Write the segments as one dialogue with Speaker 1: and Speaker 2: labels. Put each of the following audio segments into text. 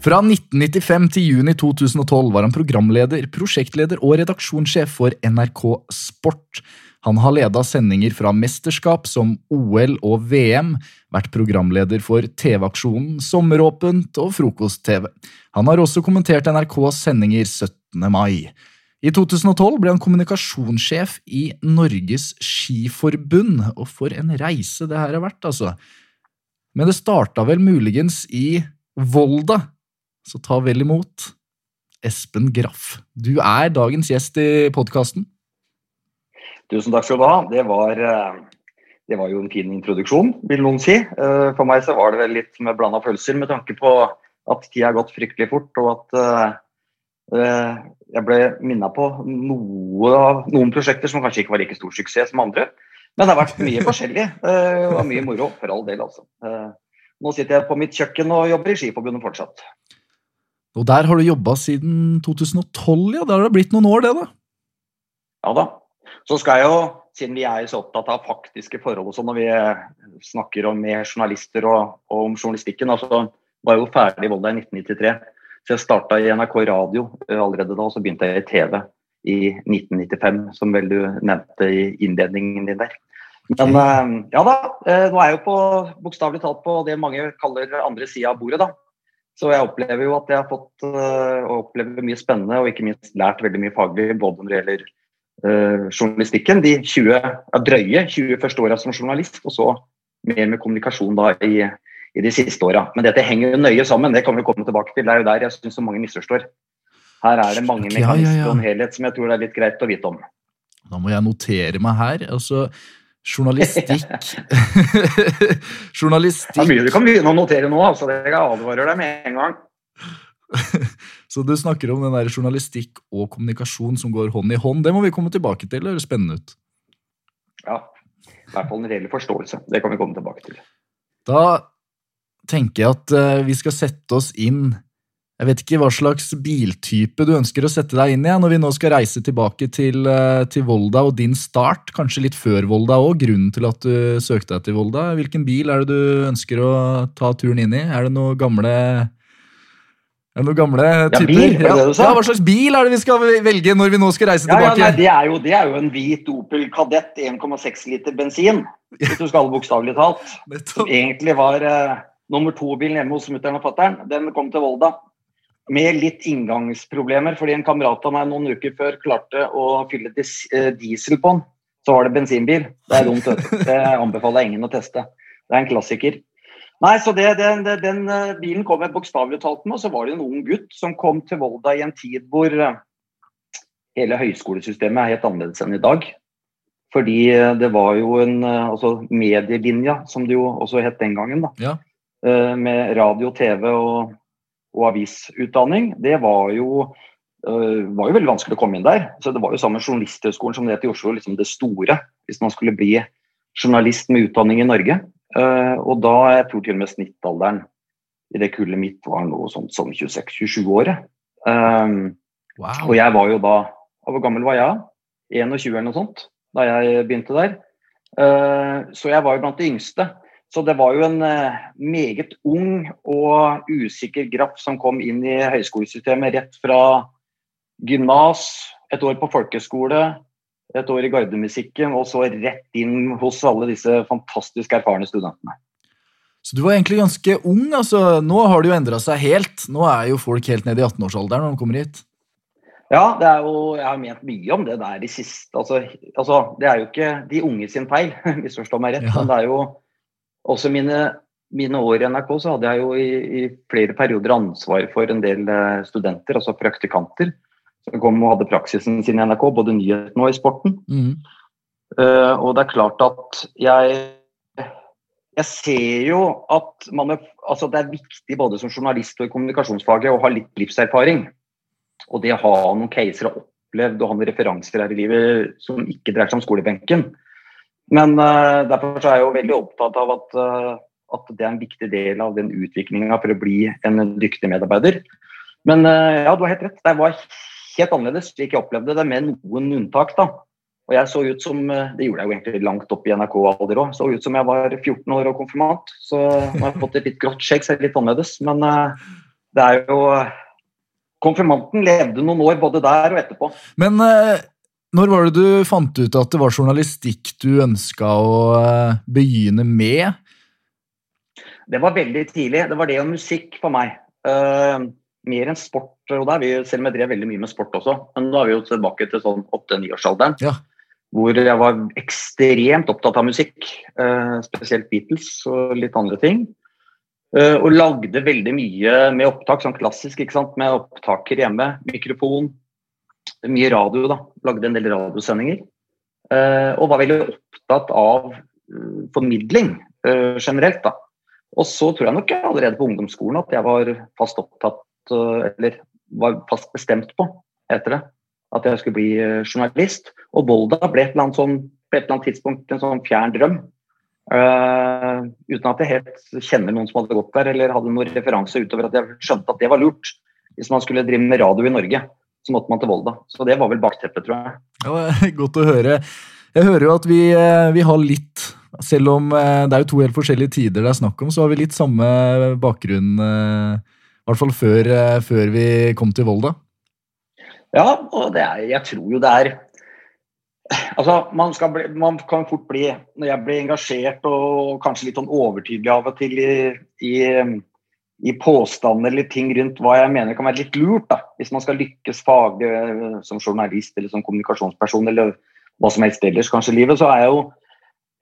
Speaker 1: Fra 1995 til juni 2012 var han programleder, prosjektleder og redaksjonssjef for NRK Sport. Han har leda sendinger fra mesterskap som OL og VM, vært programleder for TV-aksjonen Sommeråpent og Frokost-TV. Han har også kommentert NRKs sendinger 17. mai. I 2012 ble han kommunikasjonssjef i Norges Skiforbund, og for en reise det her har vært, altså. Men det starta vel muligens i Volda, så ta vel imot Espen Graff. Du er dagens gjest i podkasten.
Speaker 2: Tusen takk skal du ha. Det var, eh, det var jo en fin introduksjon, vil noen si. Eh, for meg så var det vel litt med blanda følelser, med tanke på at tida har gått fryktelig fort, og at uh, jeg ble minna på noe, noen prosjekter som kanskje ikke var like stor suksess som andre. Men det har vært mye forskjellig og mye moro, for all del, altså. Nå sitter jeg på mitt kjøkken og jobber i Skiforbundet fortsatt.
Speaker 1: Og der har du jobba siden 2012, ja? Da har det blitt noen år, det, da?
Speaker 2: Ja da. Så skal jeg jo, siden vi er så opptatt av faktiske forhold og sånn når vi snakker om med journalister og, og om journalistikken, altså var jeg jo ferdig i Volda i 1993. Så jeg starta i NRK radio allerede da, og så begynte jeg i TV i 1995, som vel du nevnte i innledningen din der. Men ja da, nå er jeg jo på bokstavelig talt på det mange kaller andre sida av bordet, da. Så jeg opplever jo at jeg har fått og opplever mye spennende og ikke minst lært veldig mye faglig både når det gjelder uh, journalistikken, de 20, ja, drøye 20 første åra som journalist, og så mer med kommunikasjon da i, i de siste åra. Men dette henger jo nøye sammen, det kan vi komme tilbake til. Det er jo der jeg syns så mange misforstår. Her er det mange mekanismer ja, ja, og en helhet som jeg tror det er litt greit å vite om.
Speaker 1: Da må jeg notere meg her. altså Journalistikk Journalistikk
Speaker 2: Det er mye du kan begynne å notere nå, altså. Jeg advarer deg med en gang.
Speaker 1: Så du snakker om den der journalistikk og kommunikasjon som går hånd i hånd. Det må vi komme tilbake til. Det høres spennende ut.
Speaker 2: Ja. I hvert fall en reell forståelse. Det kan vi komme tilbake til.
Speaker 1: Da tenker jeg at uh, vi skal sette oss inn Jeg vet ikke hva slags biltype du ønsker å sette deg inn i når vi nå skal reise tilbake til, uh, til Volda og din start, kanskje litt før Volda òg, grunnen til at du søkte deg til Volda. Hvilken bil er det du ønsker å ta turen inn i? Er det noe gamle er det noen gamle typer?
Speaker 2: Ja, bil,
Speaker 1: ja, ja, Hva slags bil er det vi skal velge når vi nå skal reise tilbake?
Speaker 2: Ja, nei, det, er jo, det, er jo, en hvit Opel Kadett 1,6 liter bensin, hvis du skal bokstavelig talt. Som egentlig var uh, nummer to-bilen hjemme hos mutter'n og fatter'n. Den kom til Volda med litt inngangsproblemer, fordi en kamerat av meg noen uker før klarte å fylle diesel på den. Så var det bensinbil. Det er dumt. Det anbefaler jeg ingen å teste. Det er en klassiker. Nei, så det, den, den, bilen kom jeg bokstavelig talt med, og så var det en ung gutt som kom til Volda i en tid hvor hele høyskolesystemet er helt annerledes enn i dag. Fordi det var jo en altså medielinja, som det jo også het den gangen, da.
Speaker 1: Ja.
Speaker 2: Med radio, TV og, og avisutdanning. Det var jo, var jo veldig vanskelig å komme inn der. Så det var jo sammen med Journalisthøgskolen, som det het i Oslo, liksom det store. Hvis man skulle bli journalist med utdanning i Norge. Uh, og da jeg tror til og med snittalderen i det kullet mitt var noe sånt som 26-27 år. Um,
Speaker 1: wow.
Speaker 2: Og jeg var jo da Hvor gammel var jeg? 21 eller noe sånt da jeg begynte der. Uh, så jeg var jo blant de yngste. Så det var jo en uh, meget ung og usikker graff som kom inn i høyskolesystemet rett fra gymnas, et år på folkeskole, et år i gardemusikken, og så rett inn hos alle disse fantastisk erfarne studentene.
Speaker 1: Så du var egentlig ganske ung. altså Nå har det jo endra seg helt. Nå er jo folk helt nede i 18-årsalderen når de kommer hit.
Speaker 2: Ja, det er jo, jeg har ment mye om det der de siste altså, altså, Det er jo ikke de unge sin feil, misforstå meg rett. Ja. Men det er jo også mine, mine, år i NRK så hadde jeg jo i, i flere perioder ansvar for en del eh, studenter, altså praktikanter som kom og hadde praksisen sin i NRK, både nyhetene og i sporten.
Speaker 1: Mm.
Speaker 2: Uh, og det er klart at jeg jeg ser jo at man, altså det er viktig både som journalist og i kommunikasjonsfaget å ha litt livserfaring. Og det å ha noen caser og opplevd og ha noen referanser her i livet som ikke dreier seg om skolebenken. Men uh, derfor er jeg jo veldig opptatt av at, uh, at det er en viktig del av den utviklinga for å bli en dyktig medarbeider. Men uh, ja, du har helt rett. Det var helt annerledes slik jeg opplevde det, med noen unntak. da. Og jeg så ut som Det gjorde jeg jo egentlig langt opp i NRK-alder òg. Så ut som jeg var 14 år og konfirmant. Så nå har jeg fått et litt grått skjegg, så er det litt annerledes. Men det er jo konfirmanten levde noen år både der og etterpå.
Speaker 1: Men når var det du fant ut at det var journalistikk du ønska å eh, begynne med?
Speaker 2: Det var veldig tidlig. Det var det og musikk for meg. Uh, mer enn sport. vi, Selv om jeg drev veldig mye med sport også. Men nå er vi jo tilbake til sånn åtte-niårsalderen.
Speaker 1: Ja.
Speaker 2: Hvor jeg var ekstremt opptatt av musikk. Uh, spesielt Beatles og litt andre ting. Uh, og lagde veldig mye med opptak, sånn klassisk, ikke sant? med opptaker hjemme. Mikrofon. Mye radio, da. Lagde en del radiosendinger. Uh, og var veldig opptatt av uh, formidling generelt, da. Og så tror jeg nok allerede på ungdomsskolen at jeg var fast opptatt, eller var fast bestemt på, heter det, at jeg skulle bli journalist. Og Volda ble et eller annet sånn, på et eller annet tidspunkt en sånn fjern drøm. Uh, uten at jeg helt kjenner noen som hadde gått der, eller hadde noen referanse utover at jeg skjønte at det var lurt. Hvis man skulle drive med radio i Norge, så måtte man til Volda. Så det var vel bakteppet, tror jeg.
Speaker 1: Ja, godt å høre. Jeg hører jo at vi, eh, vi, har litt Selv om eh, det er jo to helt forskjellige tider det er snakk om, så har vi litt samme bakgrunn. I hvert fall før, før vi kom til Volda.
Speaker 2: Ja, og er, jeg tror jo det er Altså, man, bli, man, kan fort bli, når jeg blir engasjert og kanskje litt sånn overtydelig av og til i, i, i påstander eller ting rundt hva jeg mener kan være litt lurt, da. hvis man skal lykkes faglig eh, som journalist eller som kommunikasjonsperson eller hva som helst ellers kanskje i livet, så er jeg jo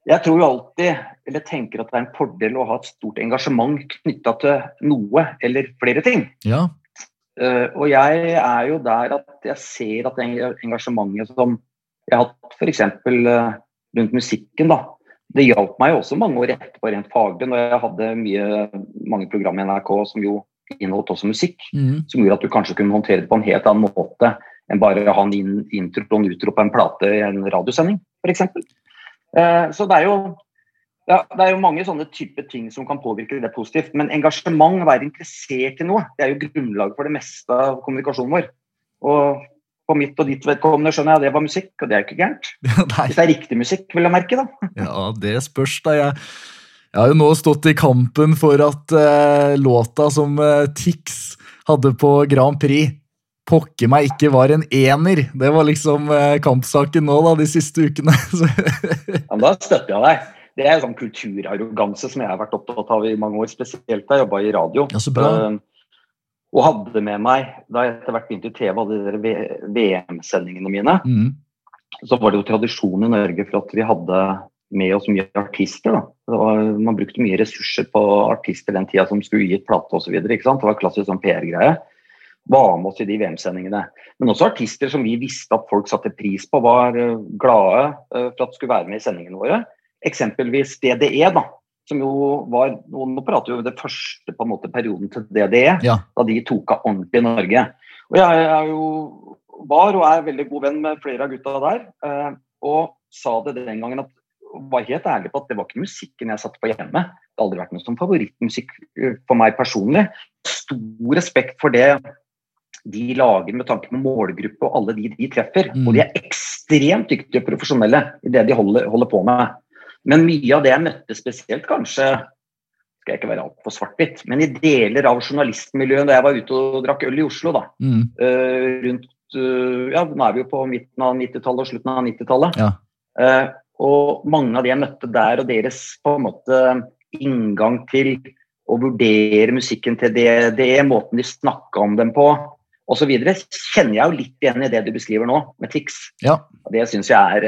Speaker 2: Jeg tror jo alltid, eller tenker at det er en fordel å ha et stort engasjement knytta til noe eller flere ting.
Speaker 1: Ja.
Speaker 2: Uh, og jeg er jo der at jeg ser at det engasjementet som jeg har hatt f.eks. Uh, rundt musikken. da. Det hjalp meg også mange år etterpå rent faglig, når jeg hadde mye, mange program i NRK som jo inneholdt også musikk.
Speaker 1: Mm.
Speaker 2: Som gjorde at du kanskje kunne håndtere det på en helt annen måte enn bare å ha en in intro og en utro på en plate i en radiosending, f.eks. Eh, så det er jo ja, det er jo mange sånne type ting som kan påvirke det positivt. Men engasjement, være interessert i noe, det er jo grunnlaget for det meste av kommunikasjonen vår. Og på mitt og ditt vedkommende skjønner jeg at det var musikk, og det er jo ikke gærent. Hvis det er riktig musikk, vil jeg merke, da.
Speaker 1: ja, det spørs, da. Jeg, jeg har jo nå stått i kampen for at eh, låta som eh, Tix hadde på Grand Prix, pokker meg ikke var en ener. Det var liksom eh, kampsaken nå da, de siste ukene.
Speaker 2: ja, men da støtter jeg deg. Det er sånn kulturarroganse som jeg har vært opptatt av i mange år, spesielt da jeg jobba i radio.
Speaker 1: Ja, så bra. Uh,
Speaker 2: og hadde med meg, da jeg etter hvert begynte i TV, hadde de VM-sendingene mine,
Speaker 1: mm.
Speaker 2: så var det jo tradisjon i Norge for at vi hadde med oss mye artister. Var, man brukte mye ressurser på artister den tida som skulle gi et plate osv. Det var klassisk sånn PR-greie. Var med oss i de VM-sendingene. Men også artister som vi visste at folk satte pris på, var eh, glade eh, for at skulle være med i sendingene våre. Eksempelvis DDE, da, som jo var Nå prater vi om det første på en måte perioden til DDE,
Speaker 1: ja.
Speaker 2: da de tok av ordentlig i Norge. Og jeg er jo var og er veldig god venn med flere av gutta der. Eh, og sa det den gangen at var helt ærlig på at det var ikke musikken jeg satte på hjemme. Det har aldri vært noe som favorittmusikk eh, for meg personlig. Stor respekt for det de lager med tanke på målgruppe og alle de de treffer.
Speaker 1: Mm.
Speaker 2: Og de er ekstremt dyktige og profesjonelle i det de holder, holder på med. Men mye av det jeg møtte spesielt, kanskje skal jeg ikke være altfor svart-hvitt, men i deler av journalistmiljøet da jeg var ute og drakk øl i Oslo, da,
Speaker 1: mm.
Speaker 2: uh, rundt uh, Ja, nå er vi jo på midten av 90-tallet og slutten av 90-tallet.
Speaker 1: Ja.
Speaker 2: Uh, og mange av de jeg møtte der, og deres på en måte inngang til å vurdere musikken til det, det måten de snakka om dem på osv., kjenner jeg jo litt igjen i det du beskriver nå, med Tix.
Speaker 1: Ja.
Speaker 2: Det syns jeg er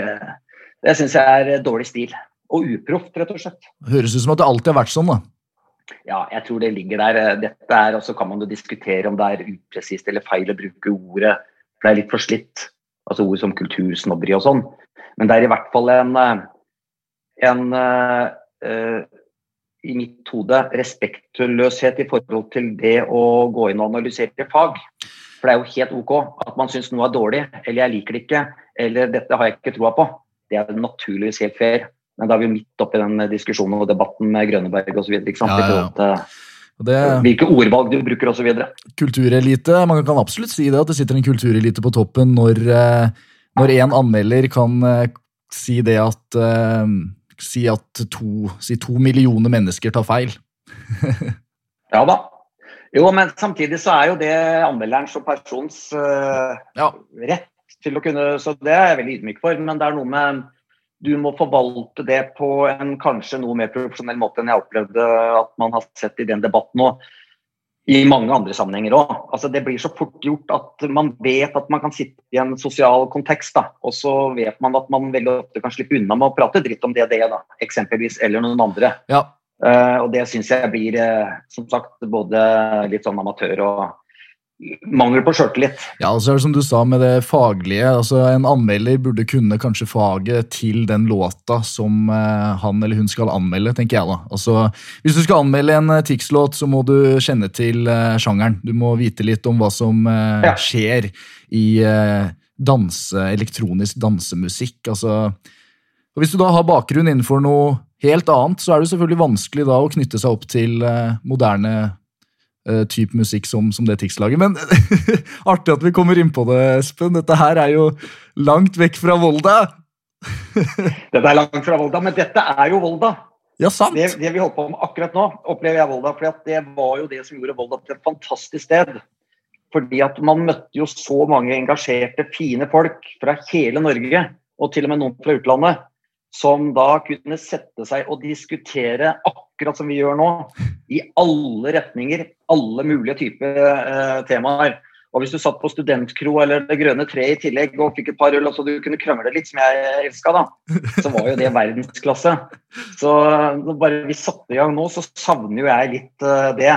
Speaker 2: jeg er dårlig stil og uproft, rett og slett.
Speaker 1: Høres ut som at det alltid har vært sånn, da.
Speaker 2: Ja, jeg tror det ligger der. Dette er, og Så kan man jo diskutere om det er upresist eller feil å bruke ordet, for det er litt forslitt. Altså ord som kultursnobberi og sånn. Men det er i hvert fall en, en uh, i mitt hode respektløshet i forhold til det å gå inn og analysere fag. For det er jo helt OK at man syns noe er dårlig, eller jeg liker det ikke, eller dette har jeg ikke troa på. Det er naturligvis helt fair. Men da er vi midt oppi den diskusjonen og debatten med Grønneberg osv. Ja, ja, ja. Det, Hvilke ordvalg du bruker osv.
Speaker 1: Kulturelite. Man kan absolutt si det at det sitter en kulturelite på toppen når, eh, når en anmelder kan eh, si det at Si at to, si to millioner mennesker tar feil.
Speaker 2: ja da. Jo, men samtidig så er jo det anmelderens og persons uh, ja. rett til å kunne Så det er jeg veldig ydmyk for. Men det er noe med du må forvalte det på en kanskje noe mer profesjonell måte enn jeg opplevde at man har sett i den debatten og i mange andre sammenhenger òg. Altså, det blir så fort gjort at man vet at man kan sitte i en sosial kontekst, da, og så vet man at man veldig ofte kan slippe unna med å prate dritt om det det, da, eksempelvis, eller noen andre.
Speaker 1: Ja.
Speaker 2: Uh, og det syns jeg blir, uh, som sagt, både litt sånn amatør og mangel på sjøltillit.
Speaker 1: Ja, altså som du sa med det faglige. altså En anmelder burde kunne kanskje faget til den låta som uh, han eller hun skal anmelde, tenker jeg da. Altså, Hvis du skal anmelde en uh, Tix-låt, så må du kjenne til uh, sjangeren. Du må vite litt om hva som ja. skjer i danse, elektronisk dansemusikk. altså og Hvis du da har bakgrunn innenfor noe helt annet, så er det selvfølgelig vanskelig da å knytte seg opp til moderne uh, type musikk som, som det Tix lager. Men artig at vi kommer inn på det, Espen. Dette her er jo langt vekk fra Volda.
Speaker 2: dette er langt fra Volda, men dette er jo Volda.
Speaker 1: Ja, sant.
Speaker 2: Det, det vi holder på med akkurat nå, opplever jeg Volda. For det var jo det som gjorde Volda til et fantastisk sted. Fordi at man møtte jo så mange engasjerte, fine folk fra hele Norge, og til og med noen fra utlandet, som da kunne sette seg og diskutere akkurat som vi gjør nå, i alle retninger, alle mulige typer eh, temaer. Og hvis du satt på studentkro eller Det grønne treet i tillegg og fikk et par øl så du kunne krangle litt, som jeg elska, da, så var jo det verdensklasse. Så bare vi satte i gang nå, så savner jo jeg litt uh, det.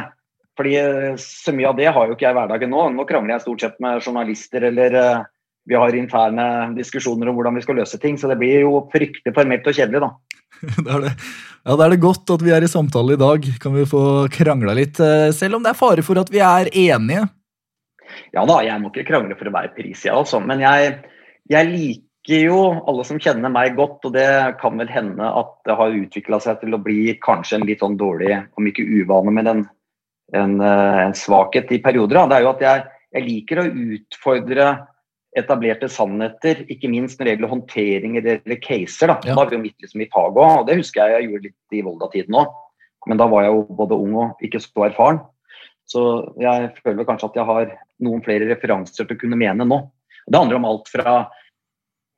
Speaker 2: Fordi uh, så mye av det har jo ikke jeg i hverdagen nå. Nå krangler jeg stort sett med journalister eller uh, vi har interne diskusjoner om hvordan vi skal løse ting. Så det blir jo fryktelig formelt og kjedelig, da.
Speaker 1: det er det. Ja, Da er det godt at vi er i samtale i dag. Kan vi få krangla litt, eh, selv om det er fare for at vi er enige?
Speaker 2: Ja da, jeg må ikke krangle for å være prisgitt, altså. Men jeg, jeg, liker jo alle som kjenner meg godt, og det kan vel hende at det har utvikla seg til å bli kanskje en litt sånn dårlig, om ikke uvane, men en, en, eh, en svakhet i perioder. Da. Det er jo at jeg, jeg liker å utfordre etablerte sannheter, ikke minst når det gjelder håndteringer eller caser. Da, ja. da var vi midt liksom i faget òg, og det husker jeg jeg gjorde litt i Volda-tiden òg. Men da var jeg jo både ung og ikke så erfaren. Så jeg føler kanskje at jeg har noen flere referanser til å kunne mene nå. Det handler om alt fra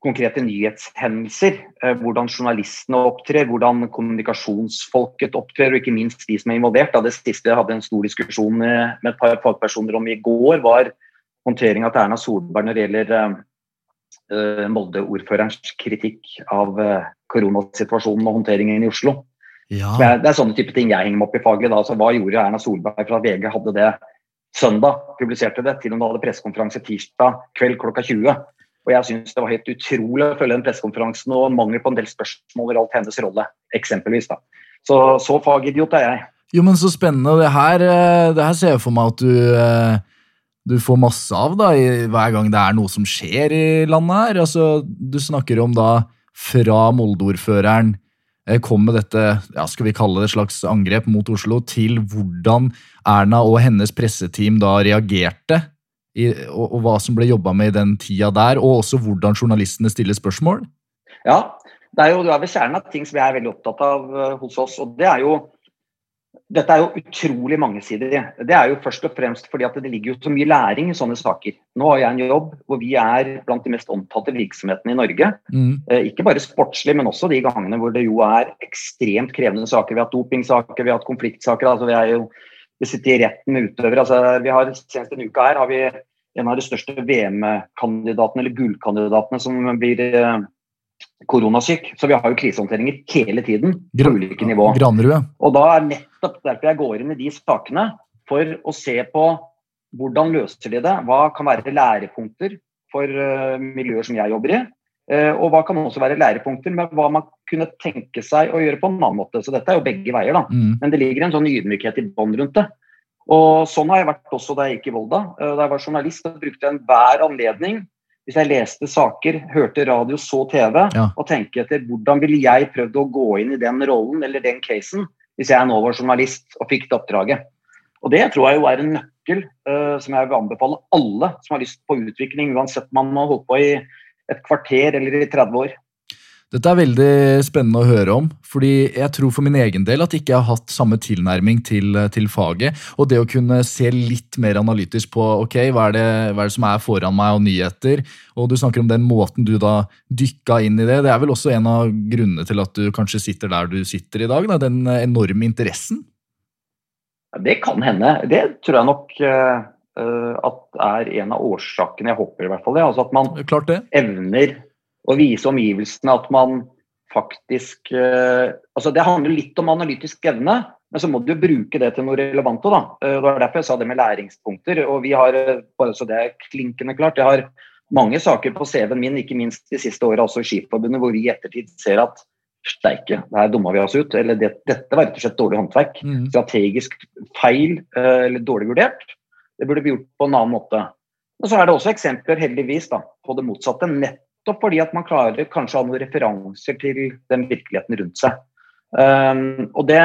Speaker 2: konkrete nyhetshendelser, eh, hvordan journalistene opptrer, hvordan kommunikasjonsfolket opptrer, og ikke minst de som er involvert. Det siste jeg hadde en stor diskusjon med et par fagpersoner om i går, var håndteringa til Erna Solberg når det gjelder uh, Molde-ordførerens kritikk av uh, koronasituasjonen og håndteringen i Oslo.
Speaker 1: Ja.
Speaker 2: Det, er, det, er, sånne type ting jeg henger meg opp i faget. Da. Altså, hva gjorde Erna Solberg for at VG hadde det søndag? Publiserte det til hun hadde pressekonferanse tirsdag kveld klokka 20. Og jeg syns det var helt utrolig å følge den pressekonferansen og mangel på en del spørsmål rundt hennes rolle, eksempelvis. da. Så så fagidiot er jeg.
Speaker 1: Jo, men så spennende. Det her, det her ser jeg for meg at du du får masse av da, hver gang det er noe som skjer i landet her. Altså, du snakker om da fra Molde-ordføreren eh, kom med dette ja, skal vi kalle det et slags angrep mot Oslo, til hvordan Erna og hennes presseteam da reagerte, i, og, og, hva som ble jobba med i den tida der, og også hvordan journalistene stiller spørsmål?
Speaker 2: Ja, det er jo du er ved kjernen av ting som jeg er veldig opptatt av uh, hos oss. og det er jo dette er jo utrolig mangesidig. Det er jo først og fremst fordi at det ligger jo så mye læring i sånne saker. Nå har jeg en jobb hvor vi er blant de mest omtalte virksomhetene i Norge.
Speaker 1: Mm.
Speaker 2: Eh, ikke bare sportslig, men også de gangene hvor det jo er ekstremt krevende saker. Vi har hatt dopingsaker, vi har hatt konfliktsaker. altså Vi er jo vi sitter i retten med utøvere. altså vi har Senest denne uka her har vi en av de største VM-kandidatene, eller gullkandidatene, som blir eh, koronasyk. Så vi har jo krisehåndteringer hele tiden på ulike nivå.
Speaker 1: Granrue.
Speaker 2: Og da er nettopp derfor jeg går inn i de sakene, for å se på hvordan løser de det. Hva kan være lærepunkter for uh, miljøer som jeg jobber i? Uh, og hva kan også være lærepunkter med hva man kunne tenke seg å gjøre på en annen måte. Så dette er jo begge veier, da.
Speaker 1: Mm.
Speaker 2: Men det ligger en sånn ydmykhet i bånn rundt det. Og Sånn har jeg vært også da jeg gikk i Volda. Eh, da jeg var journalist brukte enhver anledning hvis jeg leste saker, hørte radio, så TV,
Speaker 1: Ja.
Speaker 2: og tenke etter hvordan ville jeg prøvd å gå inn i den rollen eller den casen hvis jeg nå var journalist og fikk det oppdraget. Og Det tror jeg jo er en nøkkel uh, som jeg vil anbefale alle som har lyst på utvikling, uansett om man har holdt på i et kvarter eller i 30 år.
Speaker 1: Dette er veldig spennende å høre om, fordi jeg tror for min egen del at jeg ikke har hatt samme tilnærming til, til faget. Og det å kunne se litt mer analytisk på ok, hva er, det, hva er det som er foran meg og nyheter, og du snakker om den måten du da dykka inn i det, det er vel også en av grunnene til at du kanskje sitter der du sitter i dag, da, den enorme interessen?
Speaker 2: Ja, Det kan hende. Det tror jeg nok eh, at er en av årsakene, jeg håper i hvert fall det. Altså at man
Speaker 1: Klart det.
Speaker 2: evner å vise omgivelsene at man faktisk eh, altså Det handler litt om analytisk evne, men så må du bruke det til noe relevant da. Eh, Det var derfor jeg sa det med læringspunkter. Og vi har, eh, bare så det er klinkende klart, jeg har mange saker på CV-en min, ikke minst de siste åra også i Skiforbundet, hvor vi i ettertid ser at steike, det her dumma vi oss ut. Eller det, dette var rett og slett dårlig håndverk.
Speaker 1: Mm.
Speaker 2: Strategisk feil eller dårlig vurdert. Det burde bli gjort på en annen måte. Og så er det også eksempler, heldigvis, da, på det motsatte. Nettopp fordi at man klarer kanskje å ha noen referanser til den virkeligheten rundt seg. Um, og det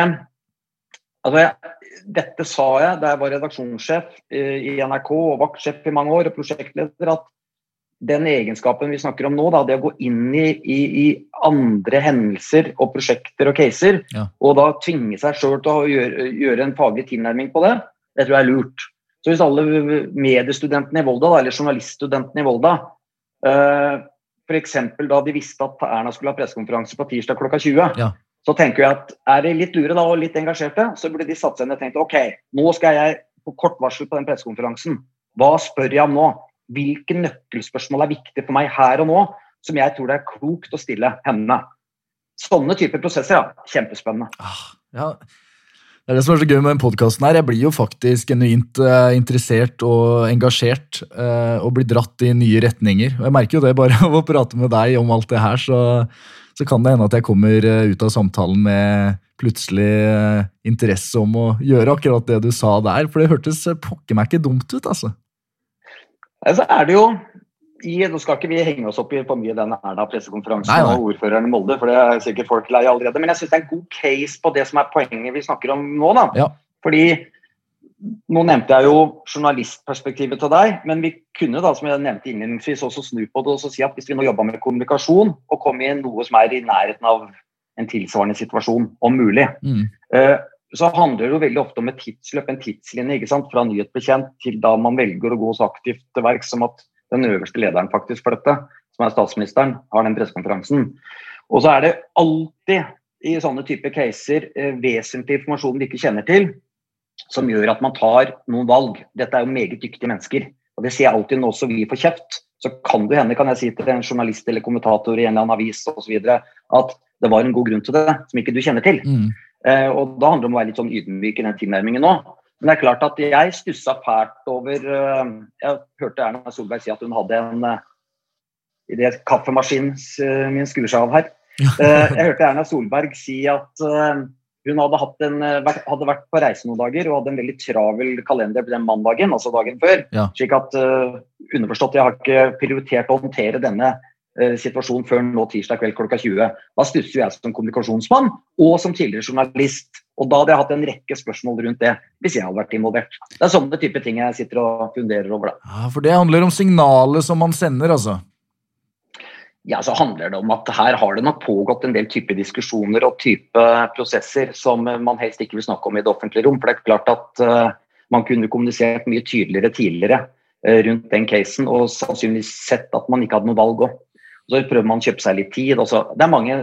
Speaker 2: altså jeg, Dette sa jeg da jeg var redaksjonssjef eh, i NRK og vaktsjef i mange år og prosjektleder, at den egenskapen vi snakker om nå, da, det å gå inn i, i, i andre hendelser og prosjekter og caser,
Speaker 1: Ja.
Speaker 2: og da tvinge seg sjøl til å gjøre, gjøre en faglig tilnærming på det, det tror jeg er lurt. Så hvis alle mediestudentene i Volda, da, eller journaliststudentene i Volda, uh, f.eks. da de visste at Erna skulle ha pressekonferanse på tirsdag klokka 20,
Speaker 1: Ja.
Speaker 2: så tenker jeg at er de litt lure da, og litt engasjerte, så burde de satt seg ned og tenkt ok, nå skal jeg på kort varsel på den pressekonferansen. Hva spør jeg om nå? Hvilke nøkkelspørsmål er viktige for meg her og nå, som jeg tror det er klokt å stille henne? Sånne typer prosesser, ja. Kjempespennende.
Speaker 1: Ah, ja. Det er det som er så gøy med den podkasten her. Jeg blir jo faktisk genuint eh, interessert og engasjert eh, og blir dratt i nye retninger. Og jeg merker jo det bare av å prate med deg om alt det her, så, så kan det hende at jeg kommer eh, ut av samtalen med plutselig interesse om å gjøre akkurat det du sa der. For det hørtes pokker meg ikke dumt ut, altså.
Speaker 2: Så er det jo Nå skal ikke vi henge oss opp i for mye denne Erna-pressekonferansen og ordføreren i Molde, for det er sikkert folk lei allerede. Men jeg syns det er en god case på det som er poenget vi snakker om nå. da.
Speaker 1: Ja.
Speaker 2: Fordi nå nevnte jeg jo journalistperspektivet til deg, men vi kunne da, som jeg nevnte innledningsvis, også snu på det og så si at hvis vi nå jobba med kommunikasjon og kom i noe som er i nærheten av en tilsvarende situasjon, om mulig,
Speaker 1: Mm.
Speaker 2: Eh, så handler det jo veldig ofte om et tidsløp, en tidslinje, ikke sant? fra nyhetsbetjent til da man velger å gå så aktivt til verks som at den øverste lederen faktisk for dette, som er statsministeren, har den pressekonferansen. Og så er det alltid i sånne typer caser eh, vesentlig informasjon vi ikke kjenner til, som gjør at man tar noen valg. Dette er jo meget dyktige mennesker. Og det sier jeg alltid nå som vi får kjeft. Så kan det hende, kan jeg si til en journalist eller kommentator i en eller annen avis osv., at det var en god grunn til det, som ikke du kjenner til.
Speaker 1: Mm.
Speaker 2: Eh, og da handler det om å være litt sånn ydmyk i den tilnærmingen nå. Men det er klart at jeg stussa fælt over eh, Jeg hørte Erna Solberg si at hun hadde en i Idet kaffemaskinen uh, min skrur seg av her. Eh, jeg hørte Erna Solberg si at eh, hun hadde, en, eh, hadde vært på reise noen dager og hadde en veldig travel kalender den mandagen, altså dagen før.
Speaker 1: Ja.
Speaker 2: Slik at eh, underforstått, jeg har ikke prioritert å håndtere denne eh, situasjonen før nå tirsdag kveld klokka 20. Da stusser jeg som kommunikasjonsmann og som tidligere journalist. Og da hadde jeg hatt en rekke spørsmål rundt det, hvis jeg hadde vært involvert. Det er sånne type ting jeg sitter og funderer over. da.
Speaker 1: Ja, For det handler om signalet som man sender, altså.
Speaker 2: Ja, så handler det om at her har det nok pågått en del type diskusjoner og type prosesser som man helst ikke vil snakke om i det offentlige rom. For det er klart at uh, man kunne kommunisert mye tydeligere tidligere uh, rundt den casen, og sannsynligvis sett at man ikke hadde noe valg òg. Så prøver man å kjøpe seg litt tid. Også. Det er mange,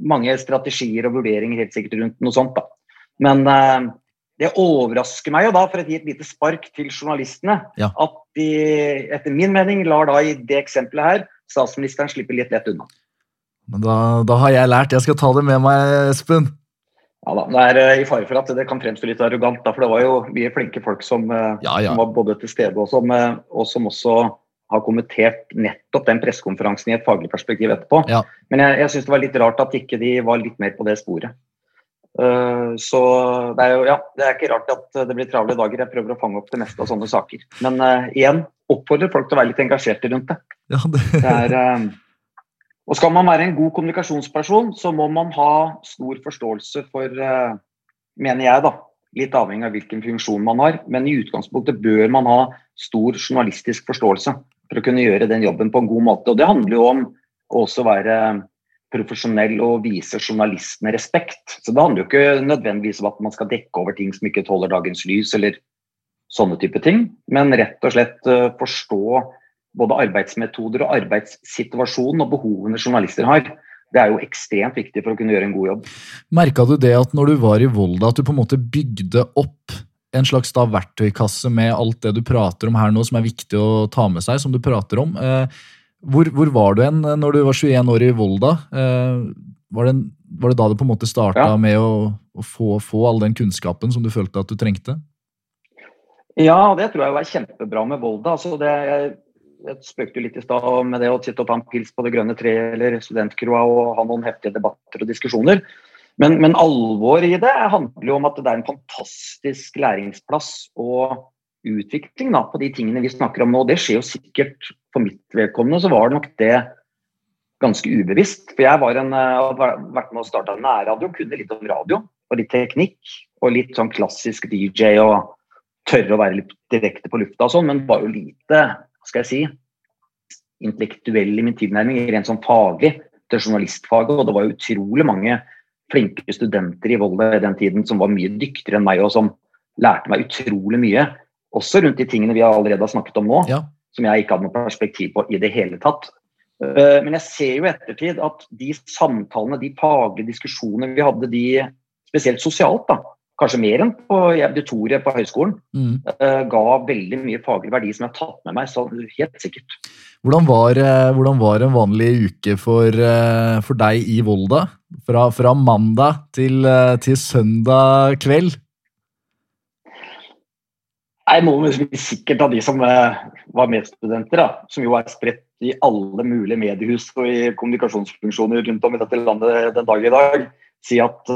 Speaker 2: mange strategier og vurderinger helt sikkert rundt noe sånt. da. Men eh, det overrasker meg jo da, for å gi et lite spark til journalistene,
Speaker 1: Ja.
Speaker 2: at de etter min mening lar da i det eksempelet her statsministeren slippe litt lett unna.
Speaker 1: Men da, da har jeg lært. Jeg skal ta det med meg, Espen.
Speaker 2: Ja da, Det er eh, i fare for at det kan fremstå litt arrogant, da, for det var jo mye flinke folk som, eh,
Speaker 1: Ja, ja.
Speaker 2: som var både til stede og som, eh, og som også har kommentert nettopp den pressekonferansen i et faglig perspektiv etterpå.
Speaker 1: Ja.
Speaker 2: Men jeg, jeg syns det var litt rart at ikke de var litt mer på det sporet. Uh, så det er jo ja, det er ikke rart at det blir travle dager. Jeg prøver å fange opp det meste av sånne saker. Men uh, igjen, oppfordrer folk til å være litt engasjerte rundt det.
Speaker 1: Ja, det...
Speaker 2: det er, uh, og skal man være en god kommunikasjonsperson, så må man ha stor forståelse for, mener jeg, da, litt avhengig av hvilken funksjon man har, men i utgangspunktet bør man ha stor journalistisk forståelse for å kunne gjøre den jobben på en god måte. Og det handler jo om å også være profesjonell og vise journalistene respekt. Så det handler jo ikke nødvendigvis om at man skal dekke over ting som ikke tåler dagens lys, eller sånne type ting, men rett og slett uh, forstå både arbeidsmetoder og arbeidssituasjonen og behovene journalister har. Det er jo ekstremt viktig for å kunne gjøre en god jobb.
Speaker 1: Merka du det at når du var i Volda, at du på en måte bygde opp en slags da verktøykasse med alt det du prater om her nå, som er viktig å ta med seg, som du prater om? Uh, hvor, hvor, var du hen eh, når du var 21 år i Volda? Eh, var, det, var, det, da det på en måte starta ja. med å, å få, få, all den kunnskapen som du følte at du trengte?
Speaker 2: Ja, det tror jeg var kjempebra med Volda. Altså det, jeg, jeg spøkte litt i stad med det å sitte og ta en pils på Det grønne treet eller studentkroa og ha noen heftige debatter og diskusjoner. Men, men alvoret i det handler jo om at det er en fantastisk læringsplass og utvikling da, på de tingene vi snakker om nå. Det skjer jo sikkert for mitt vedkommende, så var det nok det ganske ubevisst. For jeg var en, eh, har vært med å starte nærradio, kunne litt om radio og litt teknikk. Og litt sånn klassisk DJ og tørre å være litt direkte på lufta og sånn, men var jo lite, skal jeg si, intellektuell i min tilnærming, rent sånn faglig til journalistfaget. Og det var jo utrolig mange flinke studenter i Volda i den tiden som var mye dyktigere enn meg, og som lærte meg utrolig mye også rundt de tingene vi allerede har snakket om nå, ja. som jeg ikke hadde noe perspektiv på i det hele tatt. Eh, men jeg ser jo i ettertid at de samtalene, de faglige diskusjonene vi hadde, de spesielt sosialt, da, kanskje mer enn på auditoriet på høyskolen, mm. Eh, ga veldig mye faglig verdi som jeg har tatt med meg. så helt sikkert.
Speaker 1: Hvordan var, eh, hvordan var en vanlig uke for, for deg i Volda? Fra, fra mandag til, til søndag kveld?
Speaker 2: Jeg må bli sikkert av de som var medstudenter, da, som jo er spredt i alle mulige mediehus og i kommunikasjonsfunksjoner rundt om i dette landet den dag i dag, si at,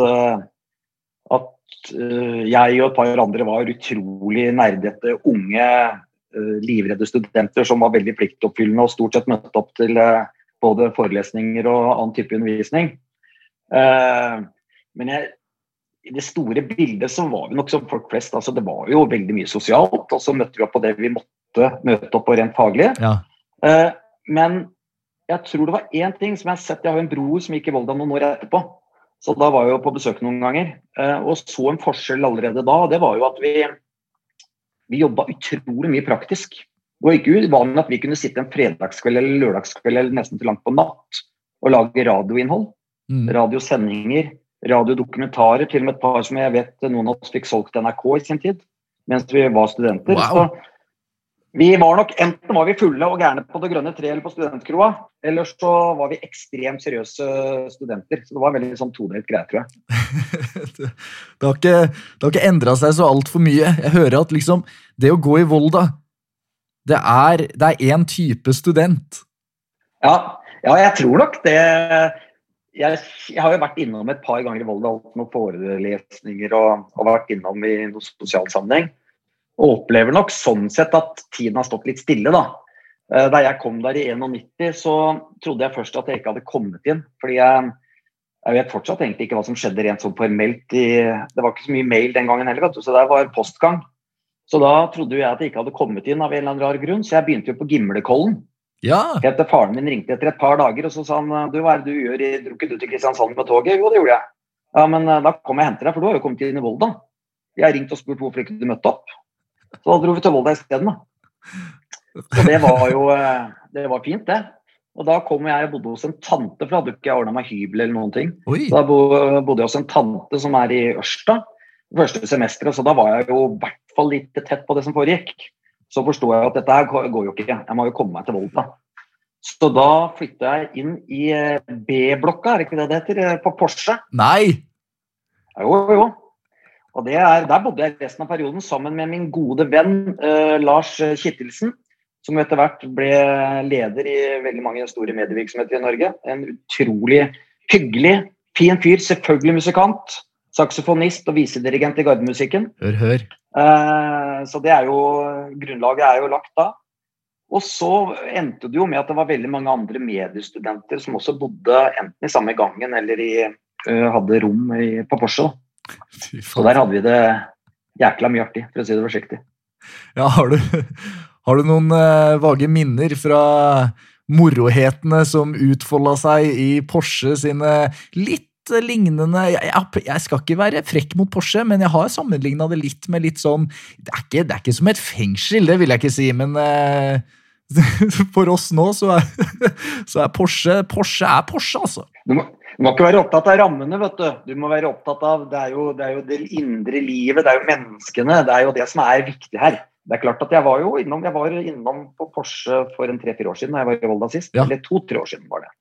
Speaker 2: at jeg og et par andre var utrolig nerdete, unge, livredde studenter som var veldig pliktoppfyllende og stort sett møtte opp til både forelesninger og annen type undervisning. men jeg i det store bildet så var vi nok som folk flest. altså Det var jo veldig mye sosialt, og så møtte vi opp på det vi måtte møte opp på rent faglig. Ja. Men jeg tror det var én ting som jeg har sett Jeg har en bror som gikk i Volda noen år etterpå. Så da var jeg jo på besøk noen ganger. Og så en forskjell allerede da. Det var jo at vi, vi jobba utrolig mye praktisk. Det var ikke uvanlig at vi kunne sitte en fredagskveld eller lørdagskveld eller nesten til langt på natt og lage radioinnhold. Mm. Radiosendinger radiodokumentarer, til og med et par som jeg vet noen av oss fikk solgt til NRK i sin tid, mens vi var studenter. Wow. Så vi var nok Enten var vi fulle og gærne på Det grønne treet eller på studentkroa, eller så var vi ekstremt seriøse studenter. Så det var en veldig sånn todelt greie, tror
Speaker 1: jeg. det, har ikke, det ikke endra seg så altfor mye. Jeg hører at liksom det å gå i Volda, det er én type student.
Speaker 2: Ja, ja, jeg tror nok det jeg, jeg, har jo vært innom et par ganger i Volda, noen forelesninger og, og vært innom i noen sosial sammenheng. Og opplever nok sånn sett at tiden har stått litt stille, da. Eh, da jeg kom der i 91, så trodde jeg først at jeg ikke hadde kommet inn. Fordi jeg, jeg vet fortsatt egentlig ikke hva som skjedde rent sånn formelt. I, det var ikke så mye mail den gangen heller, så det var postgang. Så da trodde jeg at jeg ikke hadde kommet inn av en eller annen rar grunn, så jeg begynte jo på Gimlekollen.
Speaker 1: Ja.
Speaker 2: Etter faren min ringte etter et par dager og så sa han, du, hva er det du gjør? Dro ikke du til Kristiansand med toget? Jo, det gjorde jeg. Ja, men eh, da kom jeg og hentet deg, for du har jo kommet inn i Volda. Jeg har ringt og spurt hvorfor ikke du møtte opp. Så da dro vi til Volda isteden, da. Så det var jo eh, det var fint, det. Og da kom jeg og bodde hos en tante, for da hadde ikke jeg ordna meg hybel eller noen ting. Oi. Så da bodde jeg hos en tante som er i Ørsta første semesteret, så da var jeg jo i hvert fall litt tett på det som foregikk så forsto jeg at dette her går jo ikke. Jeg må jo komme meg til Volda. Så da flytta jeg inn i eh, B-blokka, er det ikke det det heter? Eh, på Porsche.
Speaker 1: Nei!
Speaker 2: Jo, jo. Og er, Der bodde jeg resten av perioden sammen med min gode venn eh, Lars Kittelsen. Som etter hvert ble leder i veldig mange store medievirksomheter i Norge. En utrolig hyggelig, fin fyr. Selvfølgelig musikant. Saksofonist og visedirigent i Gardemusikken.
Speaker 1: Hør, hør.
Speaker 2: Eh, så det er jo Grunnlaget er jo lagt da. Og så endte det jo med at det var veldig mange andre mediestudenter som også bodde enten i samme gangen eller i, eh, hadde rom i, på Porsche. da. Så der hadde vi det jækla mye artig, for å si det forsiktig.
Speaker 1: Ja, har du, har du noen eh, vage minner fra morohetene som utfolda seg i Porsche sine litt lignende jeg, jeg skal ikke være frekk mot Porsche, men jeg har sammenligna det litt med litt sånn det er, ikke, det er ikke som et fengsel, det vil jeg ikke si, men uh, for oss nå så er, så er Porsche Porsche er Porsche, altså.
Speaker 2: Du må, du må ikke være opptatt av rammene, vet du. Du må være opptatt av Det er jo det, er jo det indre livet, det er jo menneskene. Det er jo det som er viktig her. Det er klart at Jeg var jo innom, jeg var innom på Porsche for en tre-fire år siden, da jeg var i Volda sist.
Speaker 1: Ja.
Speaker 2: Eller to-tre år siden var det.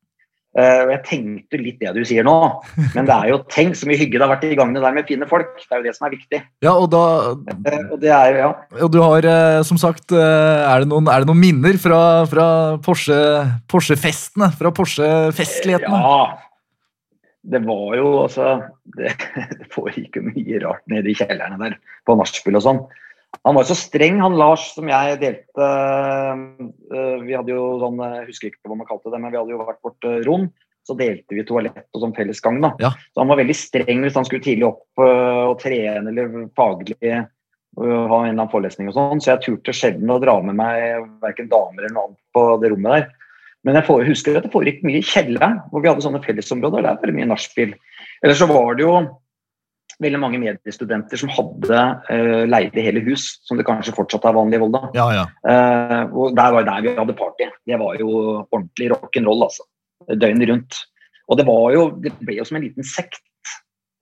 Speaker 2: Eh, og Jeg tenkte litt det du sier nå, men det er jo tenk så mye hygge det har vært i gangene der med fine folk. Det er jo det som er viktig.
Speaker 1: Ja, og da
Speaker 2: Eh, og det er jo, ja.
Speaker 1: Og du har, eh, som sagt, er det noen, er det noen minner fra, fra Porsche- Porsche-festene? fra Porsche-festlighetene?
Speaker 2: Ja. Det var jo altså Det, det foregikk jo mye rart nede i kjellerne der på nachspiel og sånn. Han var så streng, han Lars, som jeg delte øh, Vi hadde jo sånn Jeg husker ikke hva man kalte det, men vi hadde jo vært vårt øh, rom. Så delte vi toalett og sånn felles gang. da.
Speaker 1: Ja.
Speaker 2: Så han var veldig streng hvis han skulle tidlig opp og trene eller faglig ha en eller annen forelesning og sånn. Så jeg turte sjelden å dra med meg verken damer eller noe annet på det rommet der. Men jeg får, husker at det foregikk mye i kjelleren, hvor vi hadde sånne fellesområder. Der var det mye nachspiel. Ellers så var det jo veldig mange mediestudenter som hadde uh, leide hele hus, som det kanskje fortsatt er vanlig i Volda.
Speaker 1: Ja, ja.
Speaker 2: Uh, og der var der vi hadde party. Det var jo ordentlig rock'n'roll, altså. Døgnet rundt. Og det var jo Det ble jo som en liten sekt.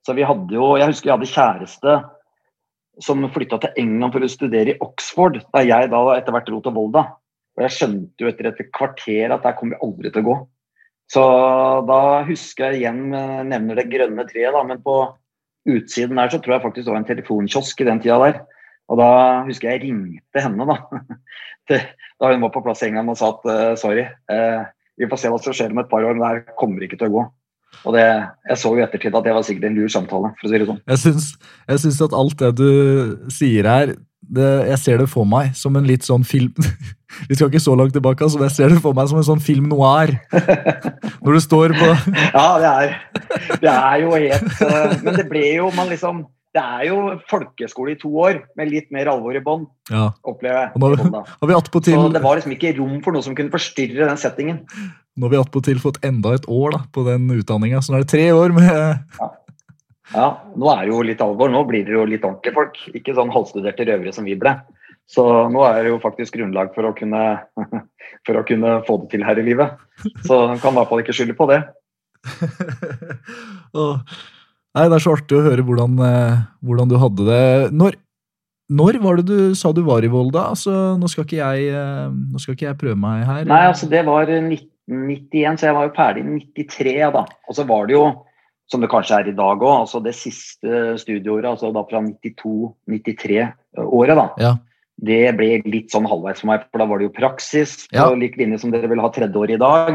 Speaker 2: Så vi hadde jo Jeg husker jeg hadde kjæreste som flytta til England for å studere i Oxford, da jeg da etter hvert dro til Volda. Og jeg skjønte jo etter et kvarter at der kommer vi aldri til å gå. Så da husker jeg igjen eh, nevner det grønne treet, da, men på utsiden der så tror jeg faktisk det var en telefonkiosk i den tida der. Og da husker jeg jeg ringte henne da, da hun var på plass i England og sa at eh, sorry, eh, vi får se hva som skjer om et par år, men det her kommer ikke til å gå. Og det, jeg så jo i ettertid at det var sikkert en lur samtale, for å si det sånn.
Speaker 1: Jeg syns, jeg syns at alt det du sier her det, Jeg ser det for meg som en litt sånn film Vi skal ikke så langt tilbake, altså, men jeg ser det for meg som en sånn film noir. Når du står på
Speaker 2: Ja, det er, det er jo helt eh, Men det ble jo man liksom Det er jo folkeskole i to år med litt mer alvor i bånn,
Speaker 1: Ja,
Speaker 2: opplever jeg.
Speaker 1: Nå-
Speaker 2: i
Speaker 1: Har vi attpåtil
Speaker 2: Så det var liksom ikke rom for noe som kunne forstyrre den settingen.
Speaker 1: Nå har vi attpåtil fått enda et år da, på den utdanninga, så nå er det tre år med
Speaker 2: Ja, nå er det jo litt alvor. Nå blir det jo litt ordentlige folk. Ikke sånn halvstuderte røvere som vi ble. Så nå er det jo faktisk grunnlag for å kunne, for å kunne få det til her i livet. Så han kan i hvert fall ikke skylde på det.
Speaker 1: Nei, Det er så artig å høre hvordan, eh, hvordan du hadde det. Når, når var det du sa du var i Volda? Altså, nå, skal ikke jeg, eh, nå skal ikke jeg prøve meg her.
Speaker 2: Nei, altså det var 1991, så jeg var jo ferdig i 93 da. Og så var det jo, som det kanskje er i dag òg, altså det siste studieåret, altså da fra 92-93-året, da.
Speaker 1: Ja.
Speaker 2: Det ble litt sånn halvveis for meg, for da var det jo praksis
Speaker 1: Ja.
Speaker 2: på lik linje som dere vil ha tredje år i dag.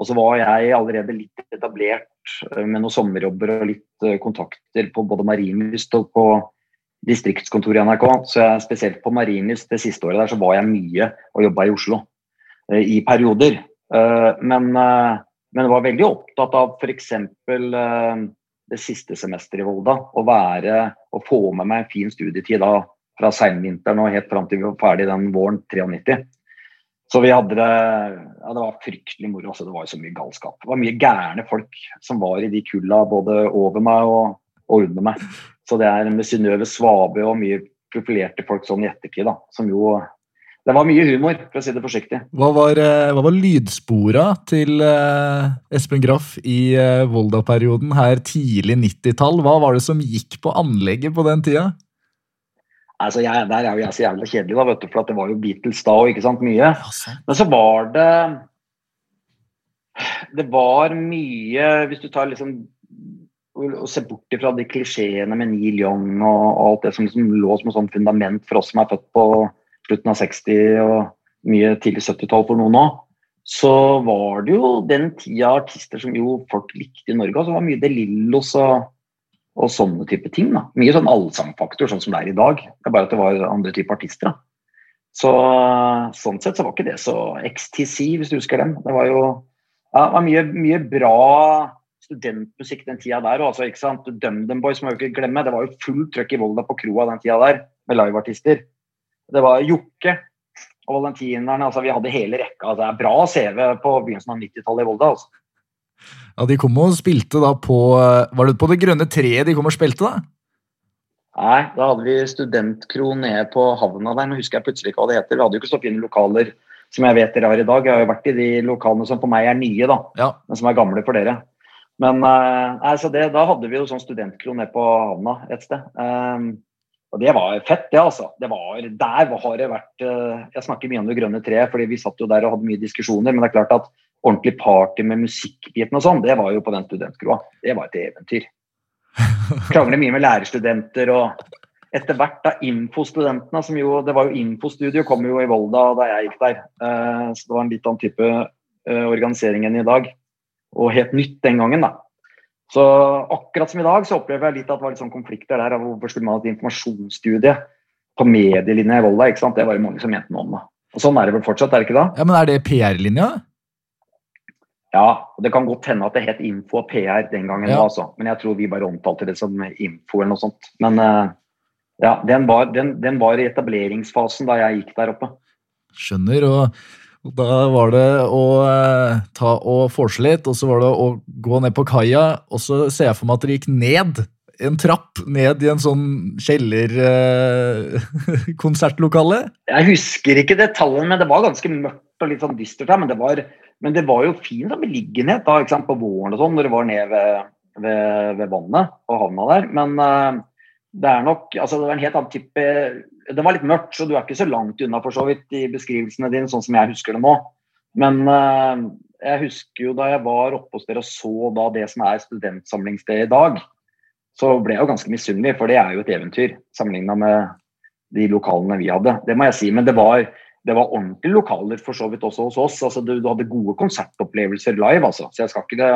Speaker 2: Og så var jeg allerede litt etablert eh, med noen sommerjobber og litt eh, kontakter på både Marienlyst og på distriktskontoret i NRK. Så jeg, spesielt på Marienlyst det siste året der så var jeg mye og jobba i Oslo eh, i perioder. Eh, men, eh, men var veldig opptatt av f.eks. Uh, det siste semesteret i Volda. Å være og få med meg en fin studietid da fra seinvinteren og helt fram til vi var ferdig den våren 93. Så vi hadde det Ja, det var fryktelig moro. Altså, det var jo så mye galskap. Det var mye gærne folk som var i de kulla både over meg og, og under meg. Så det er med Synnøve Svabe og mye profilerte folk sånn i ettertid, da. Som jo Det var mye humor, for å si det forsiktig.
Speaker 1: Hva var, eh, hva var lydspora til eh, Espen Graff i eh, Volda-perioden her tidlig 90-tall? Hva var det som gikk på anlegget på den tida?
Speaker 2: Altså, jeg, Der er jo jeg så jævla kjedelig, da, vet du, for det var jo Beatles da og ikke sant, mye. Men så var det Det var mye Hvis du tar liksom og ser bort ifra de klisjeene med Neil Young og, og alt det som liksom lå som et sånt fundament for oss som er født på slutten av 60 og mye tidlig 70-tall for noen òg, så var det jo den tida artister som jo folk likte i Norge. altså det var mye De Lillos og og sånne type ting. da. Mye sånn allsangfaktor, sånn som det er i dag. Det er bare at det var andre typer artister. da. Så Sånn sett så var ikke det så XTC, hvis du husker dem. Det var jo ja, det var mye, mye bra studentmusikk den tida der. Og altså, ikke sant? DumDum Boys må jo ikke glemme. Det var jo fullt trøkk i Volda på kroa den tida der, med liveartister. Det var Jokke og Valentinerne. altså Vi hadde hele rekka. Altså, det er bra CV på begynnelsen av 90-tallet i Volda. altså.
Speaker 1: Ja, De kom og spilte da på Var det på Det grønne treet de kom og spilte, da?
Speaker 2: Nei, da hadde vi studentkro nede på havna der. Nå husker jeg plutselig ikke hva det heter. Vi hadde jo ikke så fine lokaler som jeg vet dere har i dag. Jeg har jo vært i de lokalene som for meg er nye, da.
Speaker 1: Ja.
Speaker 2: Men som er gamle for dere. Men eh, nei, så det, da hadde vi jo sånn studentkro nede på havna et sted. Um, og det var fett, det, altså. Det var, der har det vært uh, Jeg snakker mye om det grønne treet, fordi vi satt jo der og hadde mye diskusjoner. Men det er klart at ordentlig party med musikkbiten og sånn, det var jo på den studentkroa. Det var et eventyr. Krangler mye med lærerstudenter og etter hvert da infostudentene, som jo Det var jo infostudio, kom jo i Volda da jeg gikk der. Uh, så det var en litt annen type uh, organisering enn i dag. Og helt nytt den gangen, da. Så akkurat som i dag så opplever jeg litt at det var litt sånn konflikter der. av Hvorfor skulle man ha et informasjonsstudie på medielinja i Volda? ikke sant? Det var jo mange som mente noe om. det. Og Sånn er det vel fortsatt, er det ikke da?
Speaker 1: Ja, Men er det PR-linja?
Speaker 2: Ja, og det kan godt hende at det het Info og PR den gangen,
Speaker 1: Ja.
Speaker 2: da, altså. men jeg tror vi bare omtalte det som Info eller noe sånt. Men eh, ja, den var, den, den var i etableringsfasen da jeg gikk der oppe.
Speaker 1: Skjønner. Og da var det å eh, ta og forse litt, og så var det å gå ned på kaia, og så ser jeg for meg at dere gikk ned en trapp ned i en sånn kjellerkonsertlokale.
Speaker 2: Jeg husker ikke detaljene, men det var ganske mørkt og litt sånn dystert her. Men det var, men det var jo fin beliggenhet da, ikke sant, på våren og sånn, når det var ned ved, ved, ved vannet og havna der. Men eh, det er nok altså Det var en helt annen type Det var litt mørkt, så du er ikke så langt unna for så vidt i beskrivelsene dine, sånn som jeg husker det nå. Men eh, jeg husker jo da jeg var oppe hos dere og så da det som er studentsamlingsstedet i dag, så ble jeg jo ganske misunnelig, for det er jo et eventyr sammenligna med de lokalene vi hadde. Det må jeg si. Men det var, det var ordentlige lokaler for så vidt også hos oss. Altså, du, du hadde gode konsertopplevelser live, altså. Så jeg skal ikke,